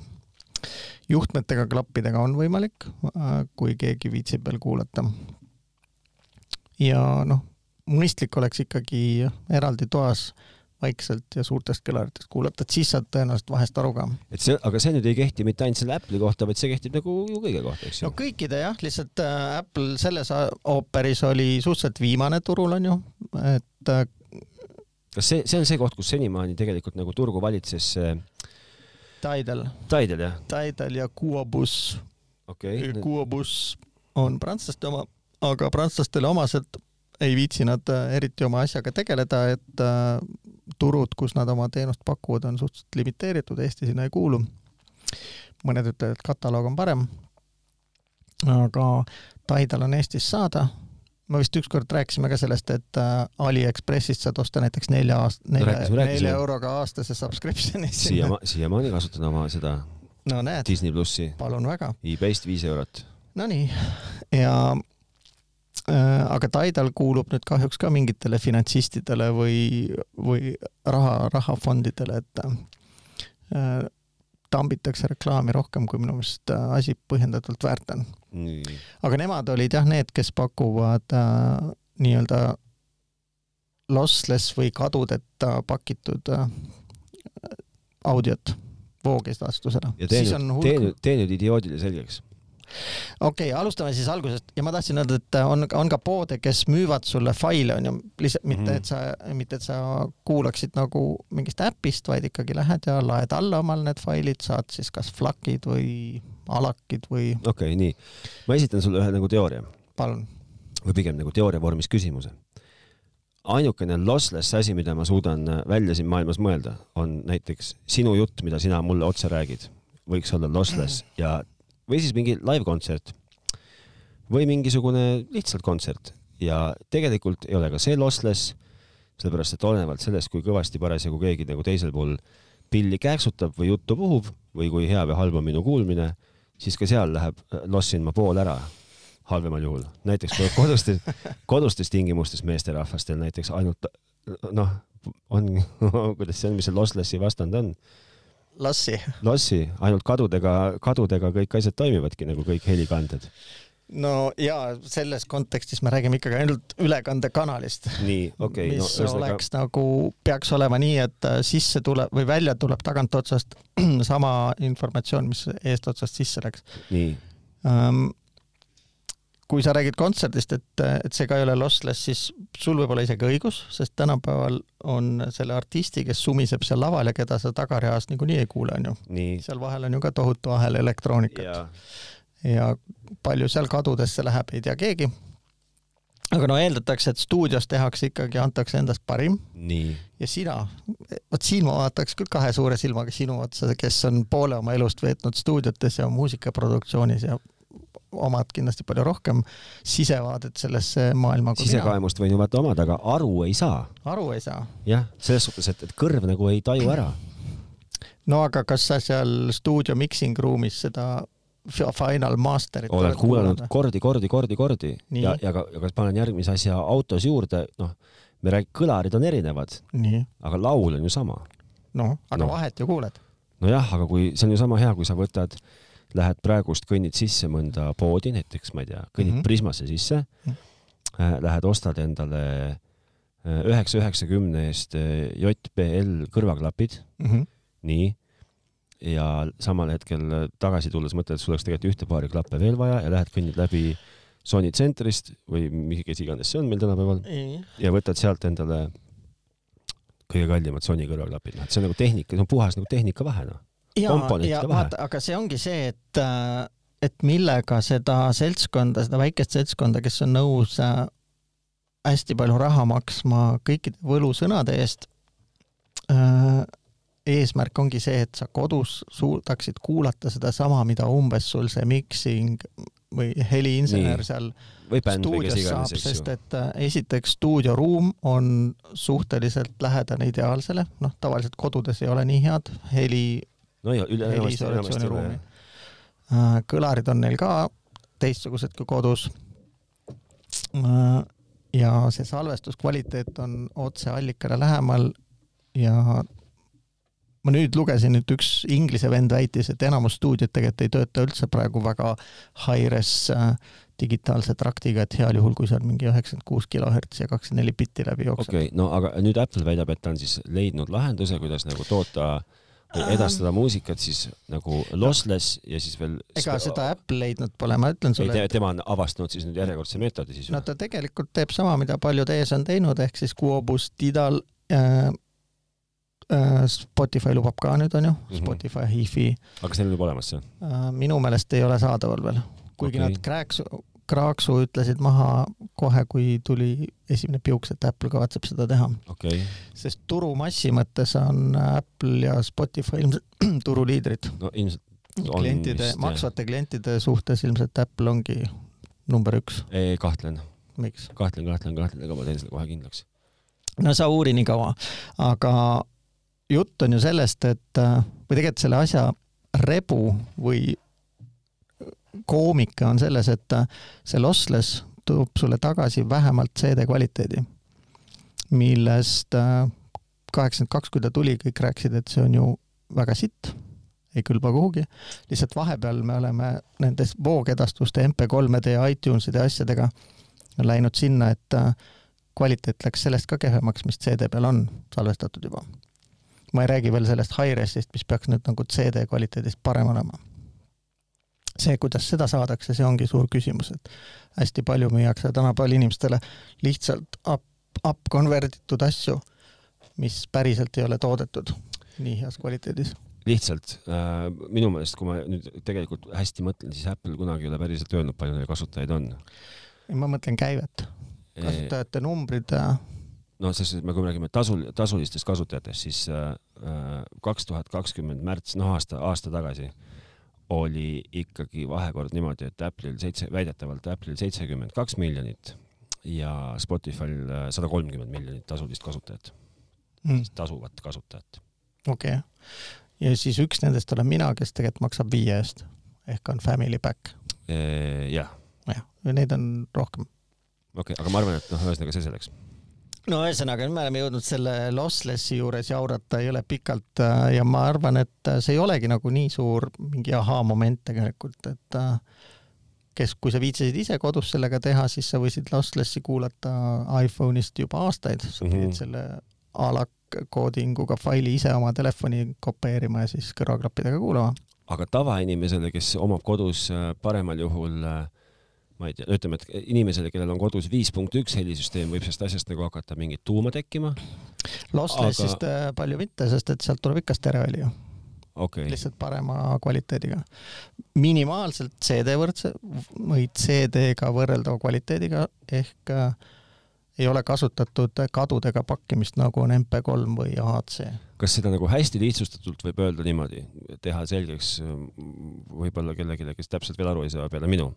juhtmetega klappidega on võimalik, äh, kui keegi viitsib veel kuulata. ja noh, mõistlik oleks ikkagi eraldi toas vaikselt ja suurtest kõlaritest kuulata, et siis saad tõenäoliselt vahest aru ka. et see, aga see nüüd ei kehti mitte ainult selle Apple'i kohta, vaid see kehtib nagu ju kõige kohta, eks ju? no kõikide jah, lihtsalt äh, Apple selles ooperis oli suhteliselt viimane turul onju, et äh, kas see, see on see koht, kus senimaani tegelikult nagu turgu valitses äh, Tidal. Tidal jah? Tidal ja Kuobus okay.. Kuobus on prantslaste oma, aga prantslastele omaselt ei viitsi nad eriti oma asjaga tegeleda, et turud, kus nad oma teenust pakuvad, on suhteliselt limiteeritud, Eesti sinna ei kuulu. mõned ütlevad, et kataloog on parem. aga Tidal on Eestis saada. Ma vist ükskord rääkisime ka sellest, et äh, Aliekspressist saad osta näiteks nelja aast-, nelja, nelja euroga aastase subscription'i. siiama-, siiamaani kasutan oma seda no näed. Disney plussi. palun väga. e-Bayst viis eurot. Nonii, ja Äh, aga Tidal kuulub nüüd kahjuks ka mingitele finantsistidele või, või raha, rahafondidele, et äh, tambitakse reklaami rohkem, kui minu meelest äh, asi põhjendatult väärt on. aga nemad olid jah need, kes pakuvad äh, nii-öelda lossless või kadudeta pakitud äh, audiot voogedastusena. ja tee nüüd, tee nüüd, tee nüüd idioodile selgeks okei okay,, alustame siis algusest ja ma tahtsin öelda, et on, on ka poode, kes müüvad sulle faile, onju, lihtsalt mitte mm, -hmm. et sa, mitte et sa kuulaksid nagu mingist äpist, vaid ikkagi lähed ja laed alla omal need failid, saad siis kas FLAC-id või alakid või. okei okay,, nii. ma esitan sulle ühe nagu teooria. palun. või pigem nagu teooria vormis küsimuse ainukene lossless asi, mida ma suudan välja siin maailmas mõelda, on näiteks sinu jutt, mida sina mulle otse räägid, võiks olla lossless ja või siis mingi live-kontsert või mingisugune lihtsalt kontsert ja tegelikult ei ole ka see lossless, sellepärast et olenevalt sellest, kui kõvasti parasjagu keegi nagu teisel pool pilli kääksutab või juttu puhub või kui hea või halb on minu kuulmine, siis ka seal läheb, äh, lossin ma pool ära, halvemal juhul. näiteks kodustes, kodustes tingimustes meesterahvastel näiteks ainult noh, on kuidas see on, mis see losslessi vastand on lossi. lossi, ainult kadudega, kadudega kõik asjad toimivadki nagu kõik helikanded. no ja selles kontekstis me räägime ikkagi ainult ülekandekanalist. nii, okei okay,. mis no, oleks ühesõnaga... nagu, peaks olema nii, et äh, sisse tuleb või välja tuleb tagantotsast sama informatsioon, mis eestotsast sisse läks. nii um, kui sa räägid kontserdist, et, et see ka ei ole lossless, siis sul võib olla isegi õigus, sest tänapäeval on selle artisti, kes sumiseb seal laval ja keda sa tagareas niikuinii ei kuule, onju. seal vahel on ju ka tohutu ahel elektroonikat ja. palju seal kadudesse läheb, ei tea keegi. aga no eeldatakse, et stuudios tehakse ikkagi, antakse endast parim. ja sina, vot siin ma vaataks küll kahe suure silmaga sinu otsa, kes on poole oma elust veetnud stuudiotes ja muusikaproduktsioonis ja omad kindlasti palju rohkem sisevaadet sellesse maailma. sisekaemust võin ju vaata omada, aga aru ei saa. aru ei saa? jah, selles suhtes, et, et kõrv nagu ei taju ära. no aga kas sa seal stuudio mixing ruumis seda Final Masterit olen kuulanud kordi, kordi, kordi, kordi Nii. ja, ja ka, aga panen järgmise asja autos juurde, noh, me räägime, kõlarid on erinevad, aga laul on ju sama. noh, aga no. vahet ju kuuled. nojah, aga kui see on ju sama hea, kui sa võtad äh, lähed praegust, kõnnid sisse mõnda poodi, näiteks ma ei tea, kõnnid mm -hmm. Prismasse sisse mm, -hmm. lähed ostad endale äh, üheksa üheksakümne eest äh, JBL kõrvaklapid mm, -hmm. nii, ja samal hetkel tagasi tulles mõtled, et sul oleks tegelikult ühte paari klappe veel vaja ja lähed kõnnid läbi Sony tsentrist või mis iganes see on meil tänapäeval mm -hmm. ja võtad sealt endale kõige kallimad Sony kõrvaklapid, noh, et see on nagu tehnika, see on puhas nagu tehnikavahe, noh ja vaata, aga see ongi see, et, äh, et millega seda seltskonda, seda väikest seltskonda, kes on nõus äh, hästi palju raha maksma kõikide võlusõnade eest, äh, eesmärk ongi see, et sa kodus suudaksid kuulata sedasama, mida umbes sul see mixing või heliinsener seal või stuudios saab, sest et esiteks stuudioruum on suhteliselt lähedane ideaalsele, noh, tavaliselt kodudes ei ole nii head heli no ja üle enamasti, enamasti üle. Äh, kõlarid on neil ka teistsugused kui kodus. Äh, ja see salvestuskvaliteet on otse allikale lähemal ja ma nüüd lugesin, et üks Inglise vend väitis, et enamus stuudiod tegelikult ei tööta üldse praegu väga high-res äh, digitaalse traktiga, et heal juhul, kui seal mingi üheksakümmend kuus kilohertsi ja kakskümmend neli bitti läbi jookseb. okei okay,, no aga nüüd Apple väidab, et ta on siis leidnud lahenduse, kuidas nagu toota äh, edastada muusikat siis nagu lossless ja siis veel. ega seda Apple leidnud pole, ma ütlen sulle. ei, tema on avastanud siis nüüd järjekordse meetodi siis. no ta tegelikult teeb sama, mida paljud ees on teinud, ehk siis Quobus, Tidal äh,, äh, Spotify lubab ka nüüd onju mm, -hmm. Spotify, Hi-Fi. aga kas neil on juba olemas see äh,? minu meelest ei ole saadaval veel, kuigi okay. nad krääks, kraaksu ütlesid maha kohe, kui tuli esimene piuks, et Apple kavatseb seda teha okay.. sest turumassi mõttes on Apple ja Spotify ilmselt turuliidrid. no ilmselt klientide, maksvate klientide suhtes ilmselt Apple ongi number üks. kahtlen. kahtlen, kahtlen, kahtlen, aga ma teen selle kohe kindlaks. no sa uuri nii kaua, aga jutt on ju sellest, et või tegelikult selle asja rebu või koomika on selles, et see lossless toob sulle tagasi vähemalt CD kvaliteedi, millest äh, kaheksakümmend kaks, kui ta tuli, kõik rääkisid, et see on ju väga sitt, ei kõlba kuhugi. lihtsalt vahepeal me oleme nendes voogedastuste MP3-de ja iTuneside asjadega läinud sinna, et äh, kvaliteet läks sellest ka kehvemaks, mis CD peal on salvestatud juba. ma ei räägi veel sellest hi-res'ist, mis peaks nüüd nagu CD kvaliteedist parem olema see, kuidas seda saadakse, see ongi suur küsimus, et hästi palju müüakse tänapäeval inimestele lihtsalt up, up konverditud asju, mis päriselt ei ole toodetud nii heas kvaliteedis lihtsalt äh, minu meelest, kui ma nüüd tegelikult hästi mõtlen, siis Apple kunagi ei ole päriselt öelnud, palju neil kasutajaid on. ma mõtlen käivet, kasutajate numbrid. Äh, no selles suhtes, kui me räägime tasul, tasulistest kasutajatest, siis äh, äh, kaks tuhat kakskümmend märts, noh aasta, aasta tagasi oli ikkagi vahekord niimoodi, et Apple'il seitse, väidetavalt Apple'il seitsekümmend kaks miljonit ja Spotify'l äh, sada kolmkümmend miljonit tasulist kasutajat mm., tasuvat kasutajat. okei okay., ja siis üks nendest olen mina, kes tegelikult maksab viie eest ehk on family back. jah. jah, ja neid on rohkem. okei okay,, aga ma arvan, et noh, ühesõnaga see selleks no ühesõnaga, nüüd me oleme jõudnud selle lossless'i juures jaurata ei ole pikalt äh, ja ma arvan, et äh, see ei olegi nagu nii suur mingi ahaa-moment tegelikult, et äh, kes, kui sa viitsisid ise kodus sellega teha, siis sa võisid lossless'i kuulata iPhone'ist juba aastaid, sa pidid mm -hmm. selle a la koodinguga faili ise oma telefoni kopeerima ja siis kõrvaklappidega kuulama. aga tavainimesele, kes omab kodus paremal juhul äh, ma ei tea, ütleme, et inimesele, kellel on kodus viis punkt üks helisüsteem, võib sellest asjast nagu hakata mingit tuuma tekkima. Losslessist aga... Palju mitte, sest et sealt tuleb ikka stereoheli ju okay.. lihtsalt parema kvaliteediga. minimaalselt CD võrdse või CD-ga võrreldava kvaliteediga ehk äh, ei ole kasutatud kadudega pakkimist, nagu on MP3 või AHC. kas seda nagu hästi lihtsustatult võib öelda niimoodi, teha selgeks võib-olla kellelegi, kes täpselt veel aru ei saa peale minu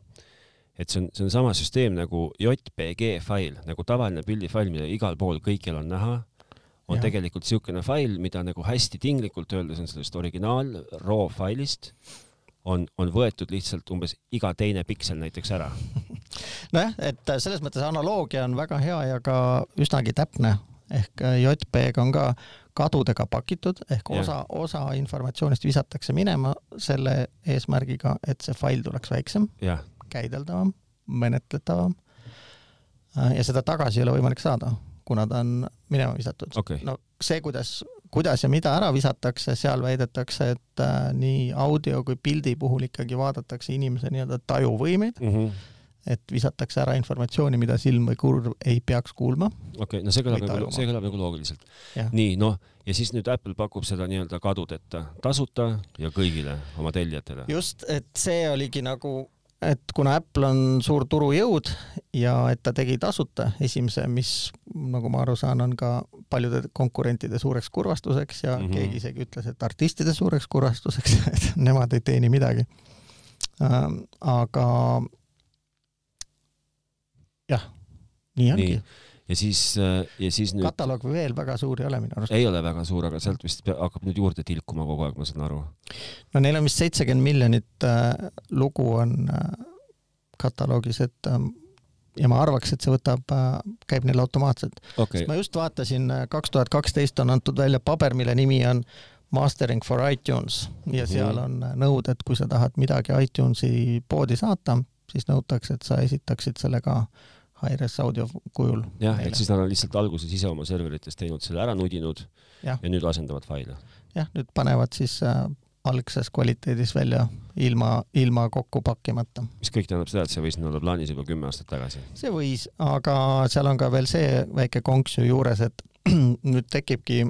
et see on, see on sama süsteem nagu JPG fail, nagu tavaline pildifail, mida igal pool kõikjal on näha, on ja. tegelikult niisugune fail, mida nagu hästi tinglikult öeldes on sellest originaal raw failist on, on võetud lihtsalt umbes iga teine piksel näiteks ära. nojah, et selles mõttes analoogia on väga hea ja ka üsnagi täpne ehk JPEG on ka kadudega pakitud ehk osa, osa informatsioonist visatakse minema selle eesmärgiga, et see fail tuleks väiksem. jah käideldavam, menetletavam äh, ja seda tagasi ei ole võimalik saada, kuna ta on minema visatud okay.. no see, kuidas, kuidas ja mida ära visatakse, seal väidetakse, et äh, nii audio kui pildi puhul ikkagi vaadatakse inimese nii-öelda tajuvõimeid mm. -hmm et visatakse ära informatsiooni, mida silm või kurv ei peaks kuulma. okei okay,, no see kõlab nagu, see kõlab nagu loogiliselt. nii, noh, ja siis nüüd Apple pakub seda nii-öelda kadudeta, tasuta ja kõigile oma tellijatele. just, et see oligi nagu et kuna Apple on suur turujõud ja et ta tegi tasuta esimese, mis nagu ma aru saan, on ka paljude konkurentide suureks kurvastuseks ja mm -hmm. keegi isegi ütles, et artistide suureks kurvastuseks, et nemad ei teeni midagi ähm,. aga jah, nii ongi nii ja siis, äh, ja siis nüüd. kataloog veel väga suur ei ole minu arust. ei ole väga suur, aga sealt vist hakkab nüüd juurde tilkuma kogu aeg, ma saan aru. no neil on vist seitsekümmend miljonit äh, lugu on äh, kataloogis, et äh, ja ma arvaks, et see võtab äh,, käib neil automaatselt okay.. ma just vaatasin, äh, kaks tuhat kaksteist on antud välja paber, mille nimi on Mastering for iTunes ja mhm. seal on nõuded, kui sa tahad midagi iTunesi poodi saata, siis nõutakse, et sa esitaksid selle ka äh, Hi-Res audio kujul. jah, et siis nad on lihtsalt alguses ise oma serverites teinud selle ära nudinud ja, ja nüüd asendavad faile. jah, nüüd panevad siis äh, algses kvaliteedis välja ilma, ilma kokku pakkimata. mis kõik tähendab seda, et see võis olla plaanis juba kümme aastat tagasi? see võis, aga seal on ka veel see väike konks ju juures, et nüüd tekibki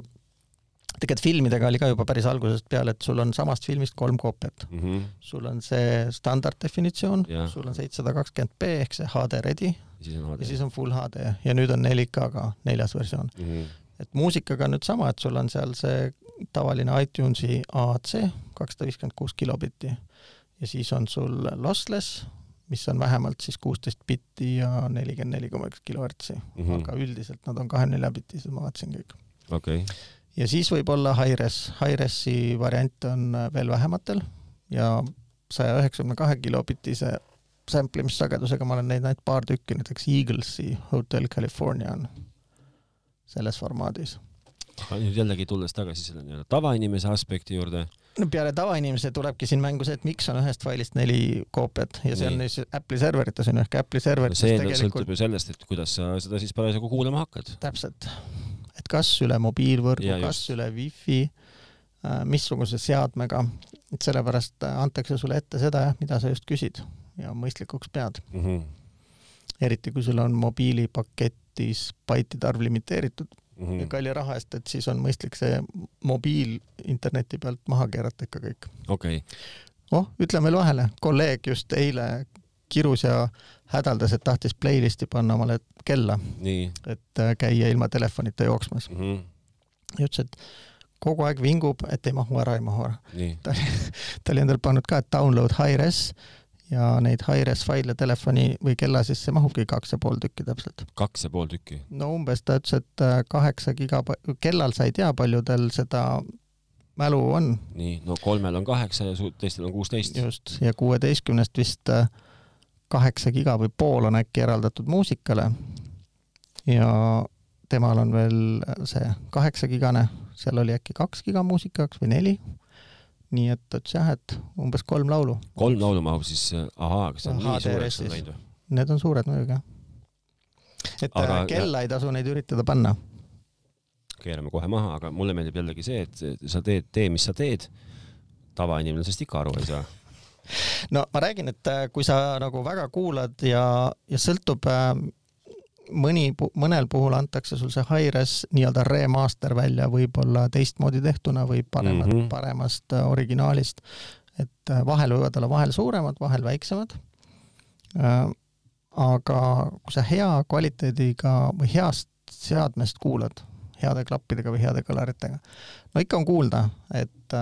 tegelikult filmidega oli ka juba päris algusest peale, et sul on samast filmist kolm koopiat mm. -hmm. sul on see standarddefinitsioon, sul on seitsesada kakskümmend B ehk see HD ready ja siis on full HD ja nüüd on 4K ka neljas versioon mm. -hmm. et muusikaga on nüüd sama, et sul on seal see tavaline iTunesi AAC kakssada viiskümmend kuus kilobitti ja siis on sul lossless, mis on vähemalt siis kuusteist bitti ja nelikümmend neli koma üks kilohertsi mm, -hmm. aga üldiselt nad on kahekümne nelja bitised, ma vaatasin kõik. okei okay ja siis võib olla Hi-Res, Hi-Resi variant on veel vähematel ja saja üheksakümne kahe kilobitise samplimissagedusega ma olen näinud ainult paar tükki, näiteks Eaglesi Hotel California on selles formaadis. aga nüüd jällegi tulles tagasi selle nii-öelda tavainimese aspekti juurde. no peale tavainimese tulebki siin mängu see, et miks on ühest failist neli koopiat ja see nii. on siis Apple'i serverites on ehk Apple'i serverites no see tegelikult... sõltub ju sellest, et kuidas sa seda siis parasjagu kuulama hakkad. täpselt et kas üle mobiilvõrgu, kas üle wifi, äh, missuguse seadmega, et sellepärast äh, antakse sulle ette seda jah, mida sa just küsid ja mõistlikuks pead mm. -hmm. eriti kui sul on mobiilipaketis baitide arv limiteeritud mm -hmm. ja kalli raha eest, et siis on mõistlik see mobiil interneti pealt maha keerata ikka kõik. okei okay. oh, ütlen veel vahele, kolleeg just eile kirus ja hädaldas, et tahtis playlisti panna omale kella, et äh, käia ilma telefonita jooksmas mm. -hmm. ja ütles, et kogu aeg vingub, et ei mahu ära, ei mahu ära. ta oli, ta oli endale pannud ka, et download high-res ja neid high-res faile telefoni või kella sisse mahubki kaks ja pool tükki täpselt. kaks ja pool tükki? no umbes ta ütles, et äh, kaheksa giga, kellal sa ei tea, paljudel seda mälu on. nii, no kolmel on kaheksa ja teistel on kuusteist. just, ja kuueteistkümnest vist äh, kaheksa giga või pool on äkki eraldatud muusikale ja temal on veel see kaheksagigane, seal oli äkki kaks giga muusika jaoks või neli. Nii et ütles jah, et umbes kolm laulu. kolm laulu mahub siis, ahaa, kas see on nii suureks on läinud või? Need on suured muidugi jah. et aga, kella ja... ei tasu neid üritada panna. keerame kohe maha, aga mulle meeldib jällegi see, et sa teed, tee, mis sa teed. tavainimene sellest ikka aru ei saa no ma räägin, et äh, kui sa nagu väga kuulad ja, ja sõltub äh, mõni, mõnel puhul antakse sul see hi-res nii-öelda remaster välja võib-olla teistmoodi tehtuna või paremat mm, -hmm. paremast äh, originaalist. et vahel võivad olla vahel suuremad, vahel väiksemad. aga kui sa hea kvaliteediga või heast seadmest kuulad, heade klappidega või heade kõlaritega, no ikka on kuulda, et,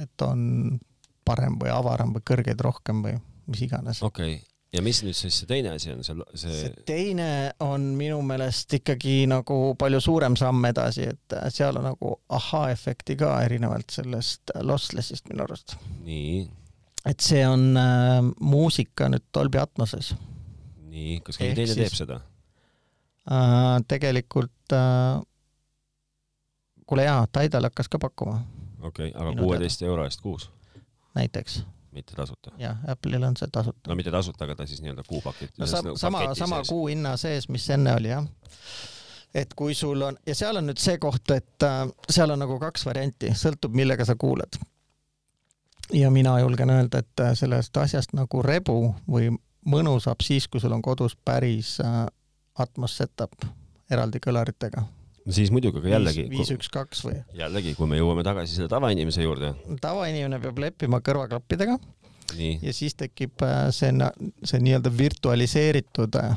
et on parem või avaram või kõrgeid rohkem või mis iganes. okei okay., ja mis nüüd siis see teine asi on, see, see see teine on minu meelest ikkagi nagu palju suurem samm edasi, et seal on nagu ahhaa-efekti ka erinevalt sellest lossless'ist minu arust. nii. et see on äh, muusika nüüd Dolby Atmoses. nii, kas keegi teine teeb seda äh,? tegelikult äh, kuule jaa, Tidal hakkas ka pakkuma. okei okay,, aga kuueteist euro eest kuus? näiteks. Mitte tasuta? jah, Apple'il on see tasuta. no mitte tasuta, aga ta siis nii-öelda kuupakett. no sa, nagu sama, sama sees. kuuhinna sees, mis enne oli jah. et kui sul on ja seal on nüüd see koht, et äh, seal on nagu kaks varianti, sõltub, millega sa kuulad. ja mina julgen öelda, et äh, sellest asjast nagu rebu või mõnu saab siis, kui sul on kodus päris äh, Atmos setup eraldi kõlaritega siis muidugi, aga jällegi. viis, üks, kaks või? jällegi, kui me jõuame tagasi selle tavainimese juurde. tavainimene peab leppima kõrvaklappidega. ja siis tekib äh, see, see nii-öelda virtualiseeritud äh,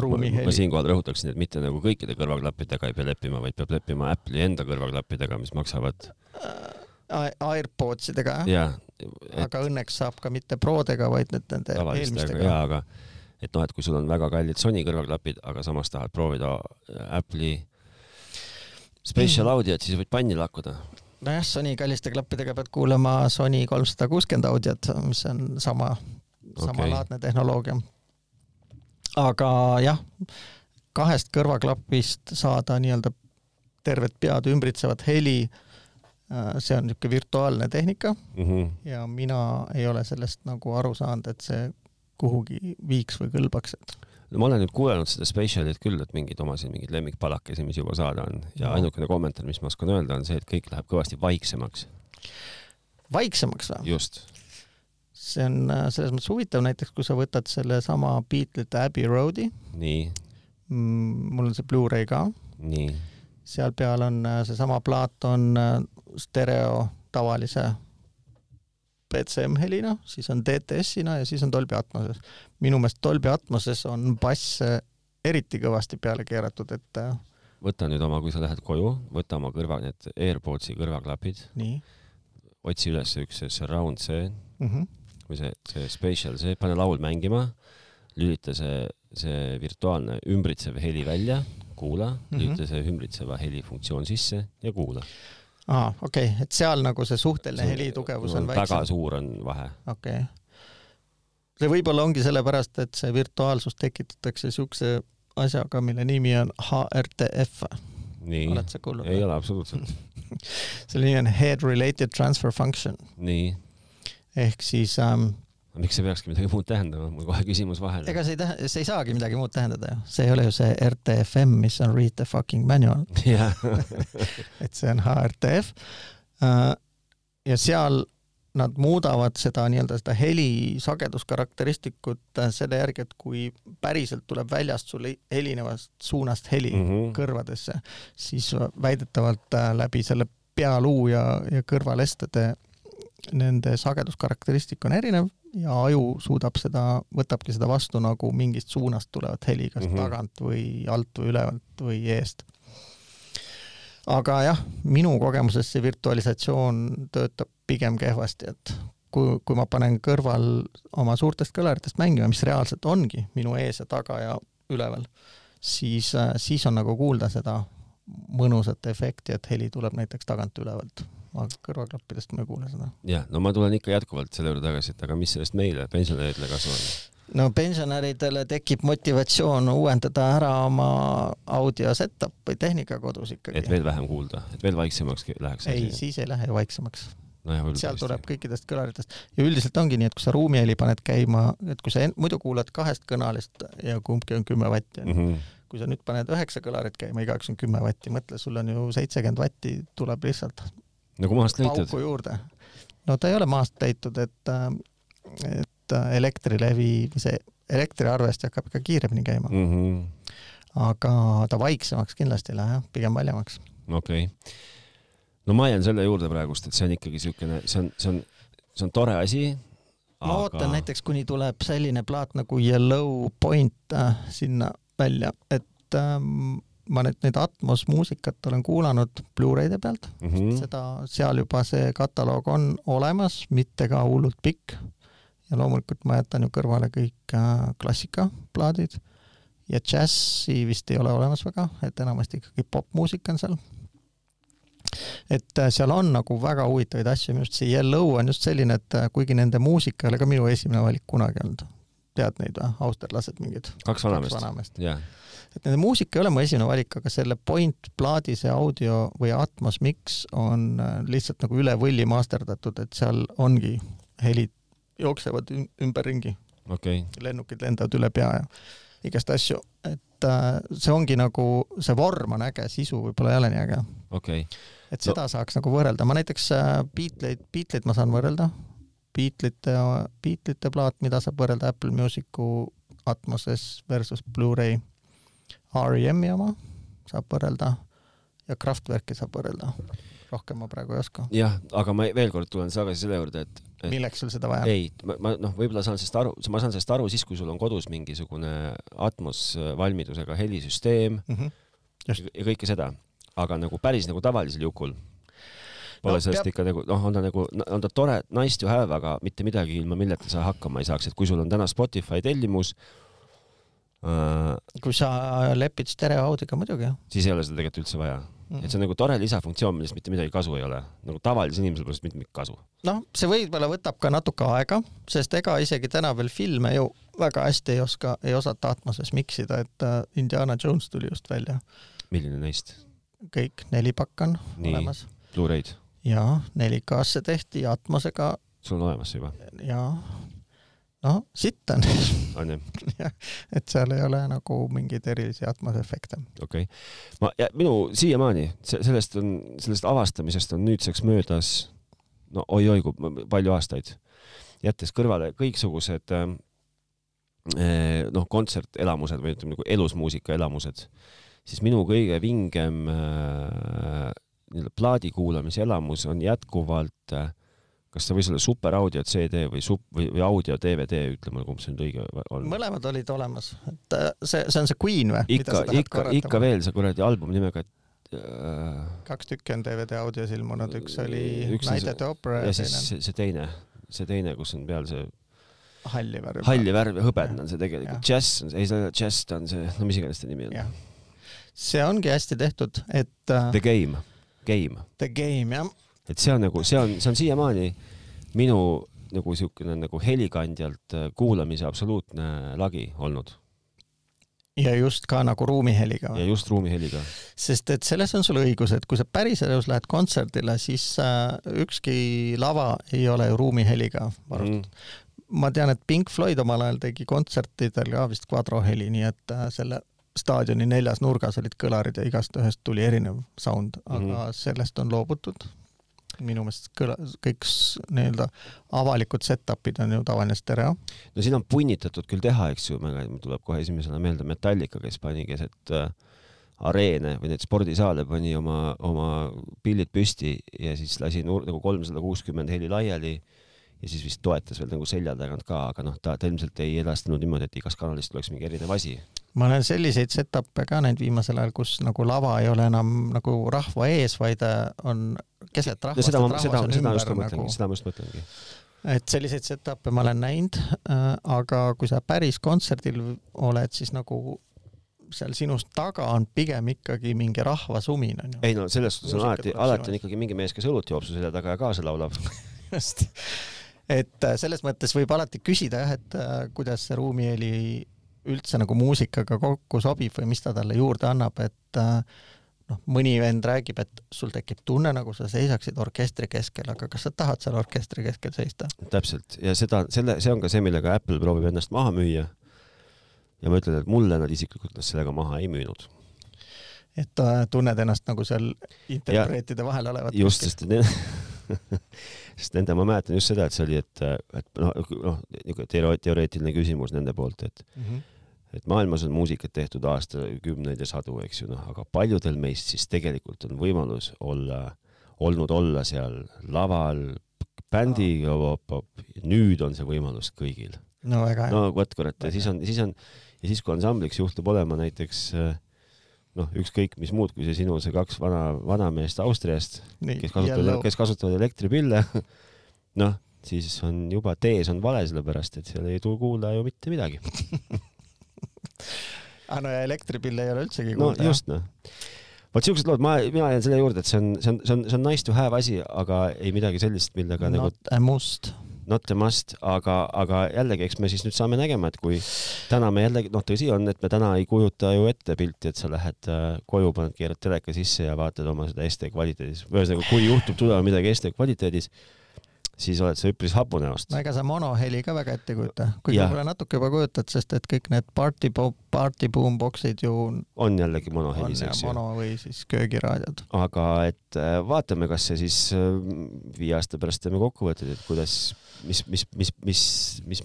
ruumiheli. ma siinkohal rõhutaksin, et mitte nagu kõikide kõrvaklappidega ei pea leppima, vaid peab leppima Apple'i enda kõrvaklappidega, mis maksavad äh, AirPodsidega jah? Et... aga õnneks saab ka mitte Prodega, vaid nüüd nende eelmistega. jaa, aga et noh, et kui sul on väga kallid Sony kõrvaklapid, aga samas tahad proovida Apple'i Special mm. audiot, siis võid panni lakkuda. nojah, Sony kalliste klappidega pead kuulama Sony kolmsada kuuskümmend audiot, mis on sama okay., samalaadne tehnoloogia. aga jah, kahest kõrvaklapist saada nii-öelda tervet pead ümbritsevat heli, äh, see on niisugune virtuaalne tehnika mm -hmm. ja mina ei ole sellest nagu aru saanud, et see kuhugi viiks või kõlbaks, et no ma olen nüüd kuulanud seda Specialit küll, et mingeid oma siin mingeid lemmikpalakesi, mis juba saada on ja ainukene kommentaar, mis ma oskan öelda, on see, et kõik läheb kõvasti vaiksemaks. vaiksemaks või? just. see on äh, selles mõttes huvitav, näiteks kui sa võtad sellesama Beatlesite Abbey Roadi. nii mm,. mul on see Blu-ray ka. nii seal peal on seesama plaat on stereo tavalise BCM helina, siis on DTS-ina ja siis on Dolby Atmoses. minu meelest Dolby Atmoses on bass eriti kõvasti peale keeratud, et võta nüüd oma, kui sa lähed koju, võta oma kõrva, need AirPodsi kõrvaklapid. otsi üles üks surround see mm -hmm. või see, see spatial see, pane laul mängima, lülita see, see virtuaalne ümbritsev heli välja, kuula mm, -hmm. lülita see ümbritseva heli funktsioon sisse ja kuula aa, okei okay., et seal nagu see suhteline helitugevus on väiksem. väga suur on vahe. okei okay. see võib-olla ongi sellepärast, et see virtuaalsus tekitatakse siukse asjaga, mille nimi on HRTF. oled sa kuulnud? ei ole absoluutselt selle nimi on Head Related Transfer Function. nii. ehk siis ähm, miks see peakski midagi muud tähendama, mul kohe küsimus vahele. ega see ei tähenda, see ei saagi midagi muud tähendada ju, see ei ole ju see RTFM, mis on read the fucking manual et see on HRTF. Äh, ja seal nad muudavad seda nii-öelda seda heli sageduskarakteristikut äh, selle järgi, et kui päriselt tuleb väljast sul helinevast suunast heli mm -hmm. kõrvadesse, siis väidetavalt äh, läbi selle pealuu ja, ja kõrvalestede nende sageduskarakteristik on erinev ja aju suudab seda, võtabki seda vastu nagu mingist suunast tulevat heli, kas mm -hmm. tagant või alt või ülevalt või eest. aga jah, minu kogemuses see virtualisatsioon töötab pigem kehvasti, et kui, kui ma panen kõrval oma suurtest kõlaritest mängima, mis reaalselt ongi minu ees ja taga ja üleval, siis, siis on nagu kuulda seda mõnusat efekti, et heli tuleb näiteks tagant ülevalt aga kõrvaklappidest ma ei kuule seda. jah, no ma tulen ikka jätkuvalt selle juurde tagasi, et aga mis sellest meile, pensionäridele kasu on? no pensionäridele tekib motivatsioon uuendada ära oma audio setup või tehnika kodus ikkagi. et veel vähem kuulda, et veel vaiksemaks läheks? ei, siis ei lähe ju vaiksemaks no. seal tuleb kõikidest kõlaritest ja üldiselt ongi nii, et kui sa ruumiheli paned käima, et kui sa muidu kuulad kahest kõnalist ja kumbki on kümme vatti mm, -hmm. kui sa nüüd paned üheksa kõlarit käima, igaüks on kümme vatti, mõtle, sul on ju seitsekümmend vatti tuleb lihtsalt nagu maast leitud? pauku juurde. no ta ei ole maast leitud, et, et Elektrilevi, see elektriarvesti hakkab ikka kiiremini käima mm. -hmm. aga ta vaiksemaks kindlasti ei lähe, pigem valjemaks. okei okay. no ma jään selle juurde praegust, et see on ikkagi siukene, see on, see on, see on tore asi. ma aga... ootan näiteks, kuni tuleb selline plaat nagu Yellow Point äh, sinna välja, et ähm, ma nüüd neid Atmos muusikat olen kuulanud Blu-ray'de pealt mm, -hmm. seda, seal juba see kataloog on olemas, mitte ka hullult pikk. ja loomulikult ma jätan ju kõrvale kõik äh, klassikaplaadid ja džässi vist ei ole olemas väga, et enamasti ikkagi popmuusika on seal. et äh, seal on nagu väga huvitavaid asju, minu arust see Yellow on just selline, et äh, kuigi nende muusika ei ole ka minu esimene valik kunagi olnud. Tead neid või, austerlased mingid? kaks vanameest, jah et nende muusika ei ole mu esimene valik, aga selle Point plaadi see audio või Atmos mix on äh, lihtsalt nagu üle võlli masterdatud, et seal ongi helid jooksevad ümberringi. Okay.. lennukid lendavad üle pea ja igast asju, et äh, see ongi nagu, see vorm on äge, sisu võib-olla ei ole nii äge. Okay.. et seda no. saaks nagu võrrelda, ma näiteks äh, Beatleid, Beatleid ma saan võrrelda, Beatlete, Beatlete plaat, mida saab võrrelda Apple Musicu Atmoses versus Blu-ray REM-i oma saab võrrelda ja Kraftwerki saab võrrelda. rohkem ma praegu ei oska. jah, aga ma veel kord tulen tagasi selle juurde, et, et milleks sul seda vaja on? ei, ma, ma noh, võib-olla saan sellest aru, ma saan sellest aru siis, kui sul on kodus mingisugune Atmos valmidusega helisüsteem mm -hmm. Just. ja kõike seda, aga nagu päris nagu tavalisel jukul pole no, sellest peab... ikka nagu noh, on ta nagu, on ta tore, nice to have, aga mitte midagi, ilma milleta sa hakkama ei saaks, et kui sul on täna Spotify tellimus Äh, kui sa lepid stereoaudiga muidugi. siis ei ole seda tegelikult üldse vaja mm. -hmm. et see on nagu tore lisafunktsioon, millest mitte midagi kasu ei ole. nagu tavalisel inimesel pole sellest mitte mingit kasu. noh, see võib-olla võtab ka natuke aega, sest ega isegi täna veel filme ju väga hästi ei oska, ei osata Atmoses miksida, et uh, Indiana Jones tuli just välja. milline neist? kõik neli pakk on Nii, olemas. Blu-ray'd? Jaa, 4K-sse tehti Atmosega. sul on olemas see juba? jaa noh, sitt on. on jah, et seal ei ole nagu mingeid erilisi atmosefekte. okei okay., ma, minu siiamaani sellest on, sellest avastamisest on nüüdseks möödas no oi-oi kui palju aastaid, jättes kõrvale kõiksugused äh, noh, kontsertelamused või ütleme nagu elus muusika elamused, siis minu kõige vingem äh, nii-öelda plaadi kuulamise elamus on jätkuvalt äh, kas see võis olla super audio CD või sup- või, või audio DVD, ütle mulle, kumb see nüüd õige on. mõlemad olid olemas, et äh, see, see on see Queen või? ikka, ikka, ikka veel see kuradi album nimega äh.... kaks tükki on DVD audios ilmunud, üks oli üks Night at the Opera ja siis see, see teine, see teine, kus on peal see halli värvi. halli värvi, hõbedane on see tegelikult. Jazz on see, ei see Jazz ta on see, no mis iganes ta nimi on. see ongi hästi tehtud, et. The Game, Game. The Game, jah et see on nagu, see on, see on siiamaani minu nagu siukene nagu helikandjalt äh, kuulamise absoluutne lagi olnud. ja just ka nagu ruumiheliga. ja just ruumiheliga. sest et selles on sul õigus, et kui sa päriselus lähed kontserdile, siis äh, ükski lava ei ole ju ruumiheliga varustatud mm. ma tean, et Pink Floyd omal ajal tegi kontsertidel ka vist kvadroheli, nii et äh, selle staadioni neljas nurgas olid kõlarid ja igast ühest tuli erinev sound, aga mm -hmm. sellest on loobutud minu meelest kõla-, kõik nii-öelda avalikud set-up'id on ju tavaline stereo. no siin on punnitatud küll teha, eks ju, mul tuleb kohe esimesena meelde Metallica, kes pani keset äh, areene või neid spordisaale, pani oma, oma pillid püsti ja siis lasi nur, nagu kolmsada kuuskümmend heli laiali ja siis vist toetas veel nagu selja tagant ka, aga noh, ta, ta ilmselt ei edastanud niimoodi, et igast kanalist tuleks mingi erinev asi ma olen selliseid set-up'e ka näinud viimasel ajal, kus nagu lava ei ole enam nagu rahva ees, vaid äh, on keset rahvast. seda ma, seda, seda just ma mõtlengi nagu..., seda ma just mõtlengi. et selliseid set-up'e ma olen näinud äh,, aga kui sa päris kontserdil oled, siis nagu seal sinust taga on pigem ikkagi mingi rahvasumin onju. ei no selles suhtes on alati, alati on ikkagi mingi mees, kes õlut joob su selja taga ja kaasa laulab just, et äh, selles mõttes võib alati küsida jah, et äh, kuidas see ruumiheli üldse nagu muusikaga kokku sobib või mis ta talle juurde annab, et äh, noh, mõni vend räägib, et sul tekib tunne, nagu sa seisaksid orkestri keskel, aga kas sa tahad seal orkestri keskel seista? täpselt ja seda, selle, see on ka see, millega Apple proovib ennast maha müüa. ja ma ütlen, et mulle nad isiklikult sellega maha ei müünud. et tunned ennast nagu seal interpreetide vahel olevat. just, sest sest nende, ma mäletan just seda, et see oli, et, et noh, noh, niisugune teoreetiline küsimus nende poolt, et mm -hmm. et maailmas on muusikat tehtud aastakümneid ja sadu, eks ju, noh, aga paljudel meist siis tegelikult on võimalus olla, olnud olla seal laval bändiga nüüd on see võimalus kõigil. no väga hea. no vot kurat, ja siis on, siis on, ja siis kui ansambliks juhtub olema näiteks äh, noh, ükskõik mis muud, kui see sinu see kaks vana, vanameest Austriast, kes kasutavad, kes kasutavad elektripille noh, siis on juba tees on vale, sellepärast et seal ei tule kuulda ju mitte midagi ah, no ja elektripille ei ole üldsegi kuulda. no just noh vot siuksed lood, ma, mina jään selle juurde, et see on, see on, see on, see on nice to have asi, aga ei midagi sellist, millega Not nagu. Not a must not a must, aga, aga jällegi, eks me siis nüüd saame nägema, et kui täna me jällegi, noh, tõsi on, et me täna ei kujuta ju ette pilti, et sa lähed äh, koju, paned, keerad teleka sisse ja vaatad oma seda SD kvaliteedis. ühesõnaga, kui juhtub tulema midagi SD kvaliteedis, siis oled sa üpris hapunäost. no ega sa monoheli ka väga ette ei kujuta, kuigi võib-olla natuke juba kujutad, sest et kõik need party party boombox'id ju on jällegi monohelis, eks ju. mono või siis köögiraadiod. aga et äh, vaatame, kas see siis äh, viie aasta pärast teeme kokkuvõtteid, et kuidas mis, mis, mis, mis, mis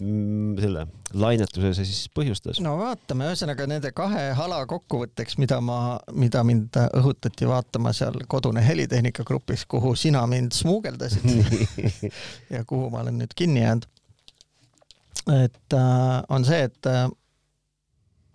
selle lainetuse see siis põhjustas? no vaatame, ühesõnaga nende kahe hala kokkuvõtteks, mida ma, mida mind õhutati vaatama seal kodune helitehnika grupis, kuhu sina mind smuugeldasid ja kuhu ma olen nüüd kinni jäänud. et äh, on see, et äh,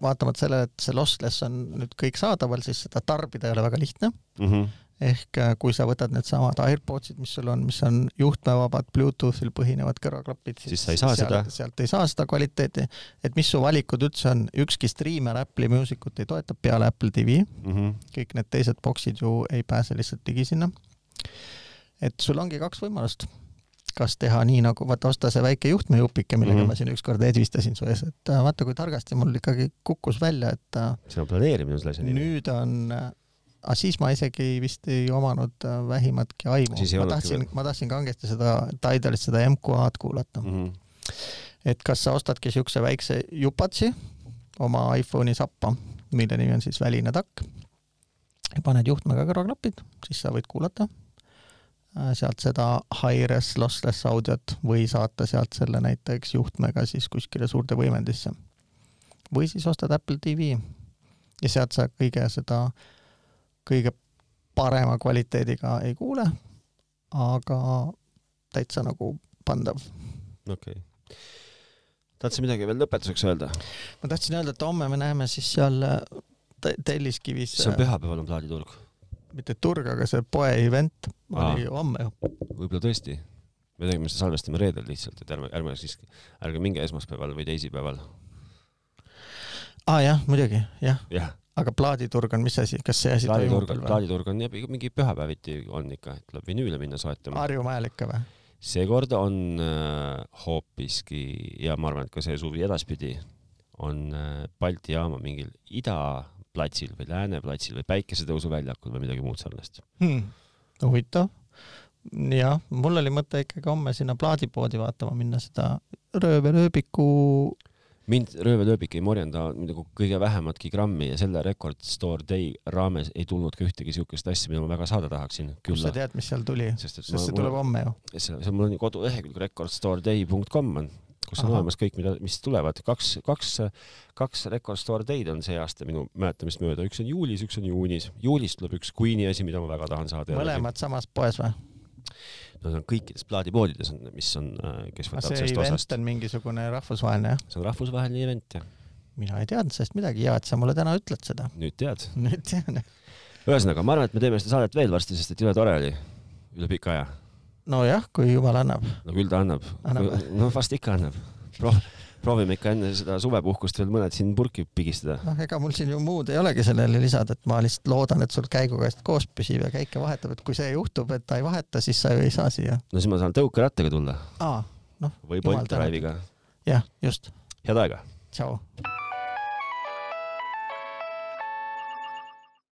vaatamata sellele, et see lossless on nüüd kõik saadaval, siis seda tarbida ei ole väga lihtne mm. -hmm ehk äh, kui sa võtad needsamad AirPodsid, mis sul on, mis on juhtmevabad Bluetoothil põhinevad kõrvaklapid, siis sa ei saa sealt, seda. sealt ei saa seda kvaliteeti. et mis su valikud üldse on, ükski striimer Apple'i Music ut ei toeta peale Apple TV mm. -hmm. kõik need teised boksid ju ei pääse lihtsalt ligi sinna. et sul ongi kaks võimalust kas teha nii nagu, vaata osta see väike juhtmejupike, millega mm -hmm. ma siin ükskord edvistasin su ees, et äh, vaata, kui targasti mul ikkagi kukkus välja, et äh, see on planeerimine selle asja nimi. nüüd on aga siis ma isegi vist ei omanud äh, vähimatki aimu. ma tahtsin, ma tahtsin kangesti seda Tidalit, seda MQA-d kuulata mm. -hmm. et kas sa ostadki siukse väikse jupatsi oma iPhone'i sappa, mille nimi on siis väline takk, paned juhtmega kõrvaklapid, siis sa võid kuulata äh, sealt seda high-res lossless audiot või saata sealt selle näiteks juhtmega siis kuskile suurde võimendisse. või siis ostad Apple TV ja sealt sa kõige seda, kõige parema kvaliteediga ei kuule, aga täitsa nagu pandav. okei okay. tahtsid midagi veel lõpetuseks öelda? ma tahtsin öelda, et homme me näeme siis seal Telliskivis. see on pühapäeval on plaaditurg? Mitte turg, aga see poe event oli homme ju. võib-olla tõesti. me tegime seda, salvestame reedel lihtsalt, et ärme, ärme siis, ärge minge esmaspäeval või teisipäeval. aa ah, jah, muidugi, jah ja aga plaaditurg on mis asi, kas see asi toimub veel või? plaaditurg on jah, mingi pühapäeviti on ikka, et tuleb vinüüle minna soetama. Harju mäel ikka või? seekord on äh, hoopiski ja ma arvan, et ka see suvi edaspidi on äh, Balti jaama mingil idaplatsil või lääneplatsil või päikesetõusuväljakul või midagi muud sarnast hmm.. huvitav. jah, mul oli mõte ikkagi homme sinna plaadipoodi vaatama minna seda röövelööbiku mind röövelööbik ei morjenda nagu kõige vähematki grammi ja selle Record Store Day raames ei tulnud ka ühtegi siukest asja, mida ma väga saada tahaksin. kust sa tead, mis seal tuli? sest, sest ma, see tuleb homme ju. see, see mul on kodulehekülg recordstoreday.com on, kus on Aha. olemas kõik, mida, mis tulevad. kaks, kaks, kaks Record Store Day'd on see aasta minu mäletamist mööda, üks on juulis, üks on juunis. juulis tuleb üks Queen'i asi, mida ma väga tahan saada. mõlemad samas poes või? see on kõikides plaadipoodides on, mis on, äh, kes võtab sellest osast. see event on mingisugune rahvusvaheline, jah? see on rahvusvaheline event, jah. mina ei teadnud sellest midagi, hea, et sa mulle täna ütled seda. nüüd tead. nüüd tean. ühesõnaga, ma arvan, et me teeme seda saadet veel varsti, sest et jõle tore oli, üle pika aja. Nojah, kui jumal annab. no küll ta annab, annab.. no vast ikka annab. Proh proovime ikka enne seda suvepuhkust veel mõned siin purki pigistada. noh, ega mul siin ju muud ei olegi sellele lisada, et ma lihtsalt loodan, et sul käigukäest koos püsib ja käike vahetab, et kui see juhtub, et ta ei vaheta, siis sa ju ei saa siia. no siis ma saan tõukerattaga tulla. aa, noh. või Bolt Drive'iga. jah, just. head aega. tšau.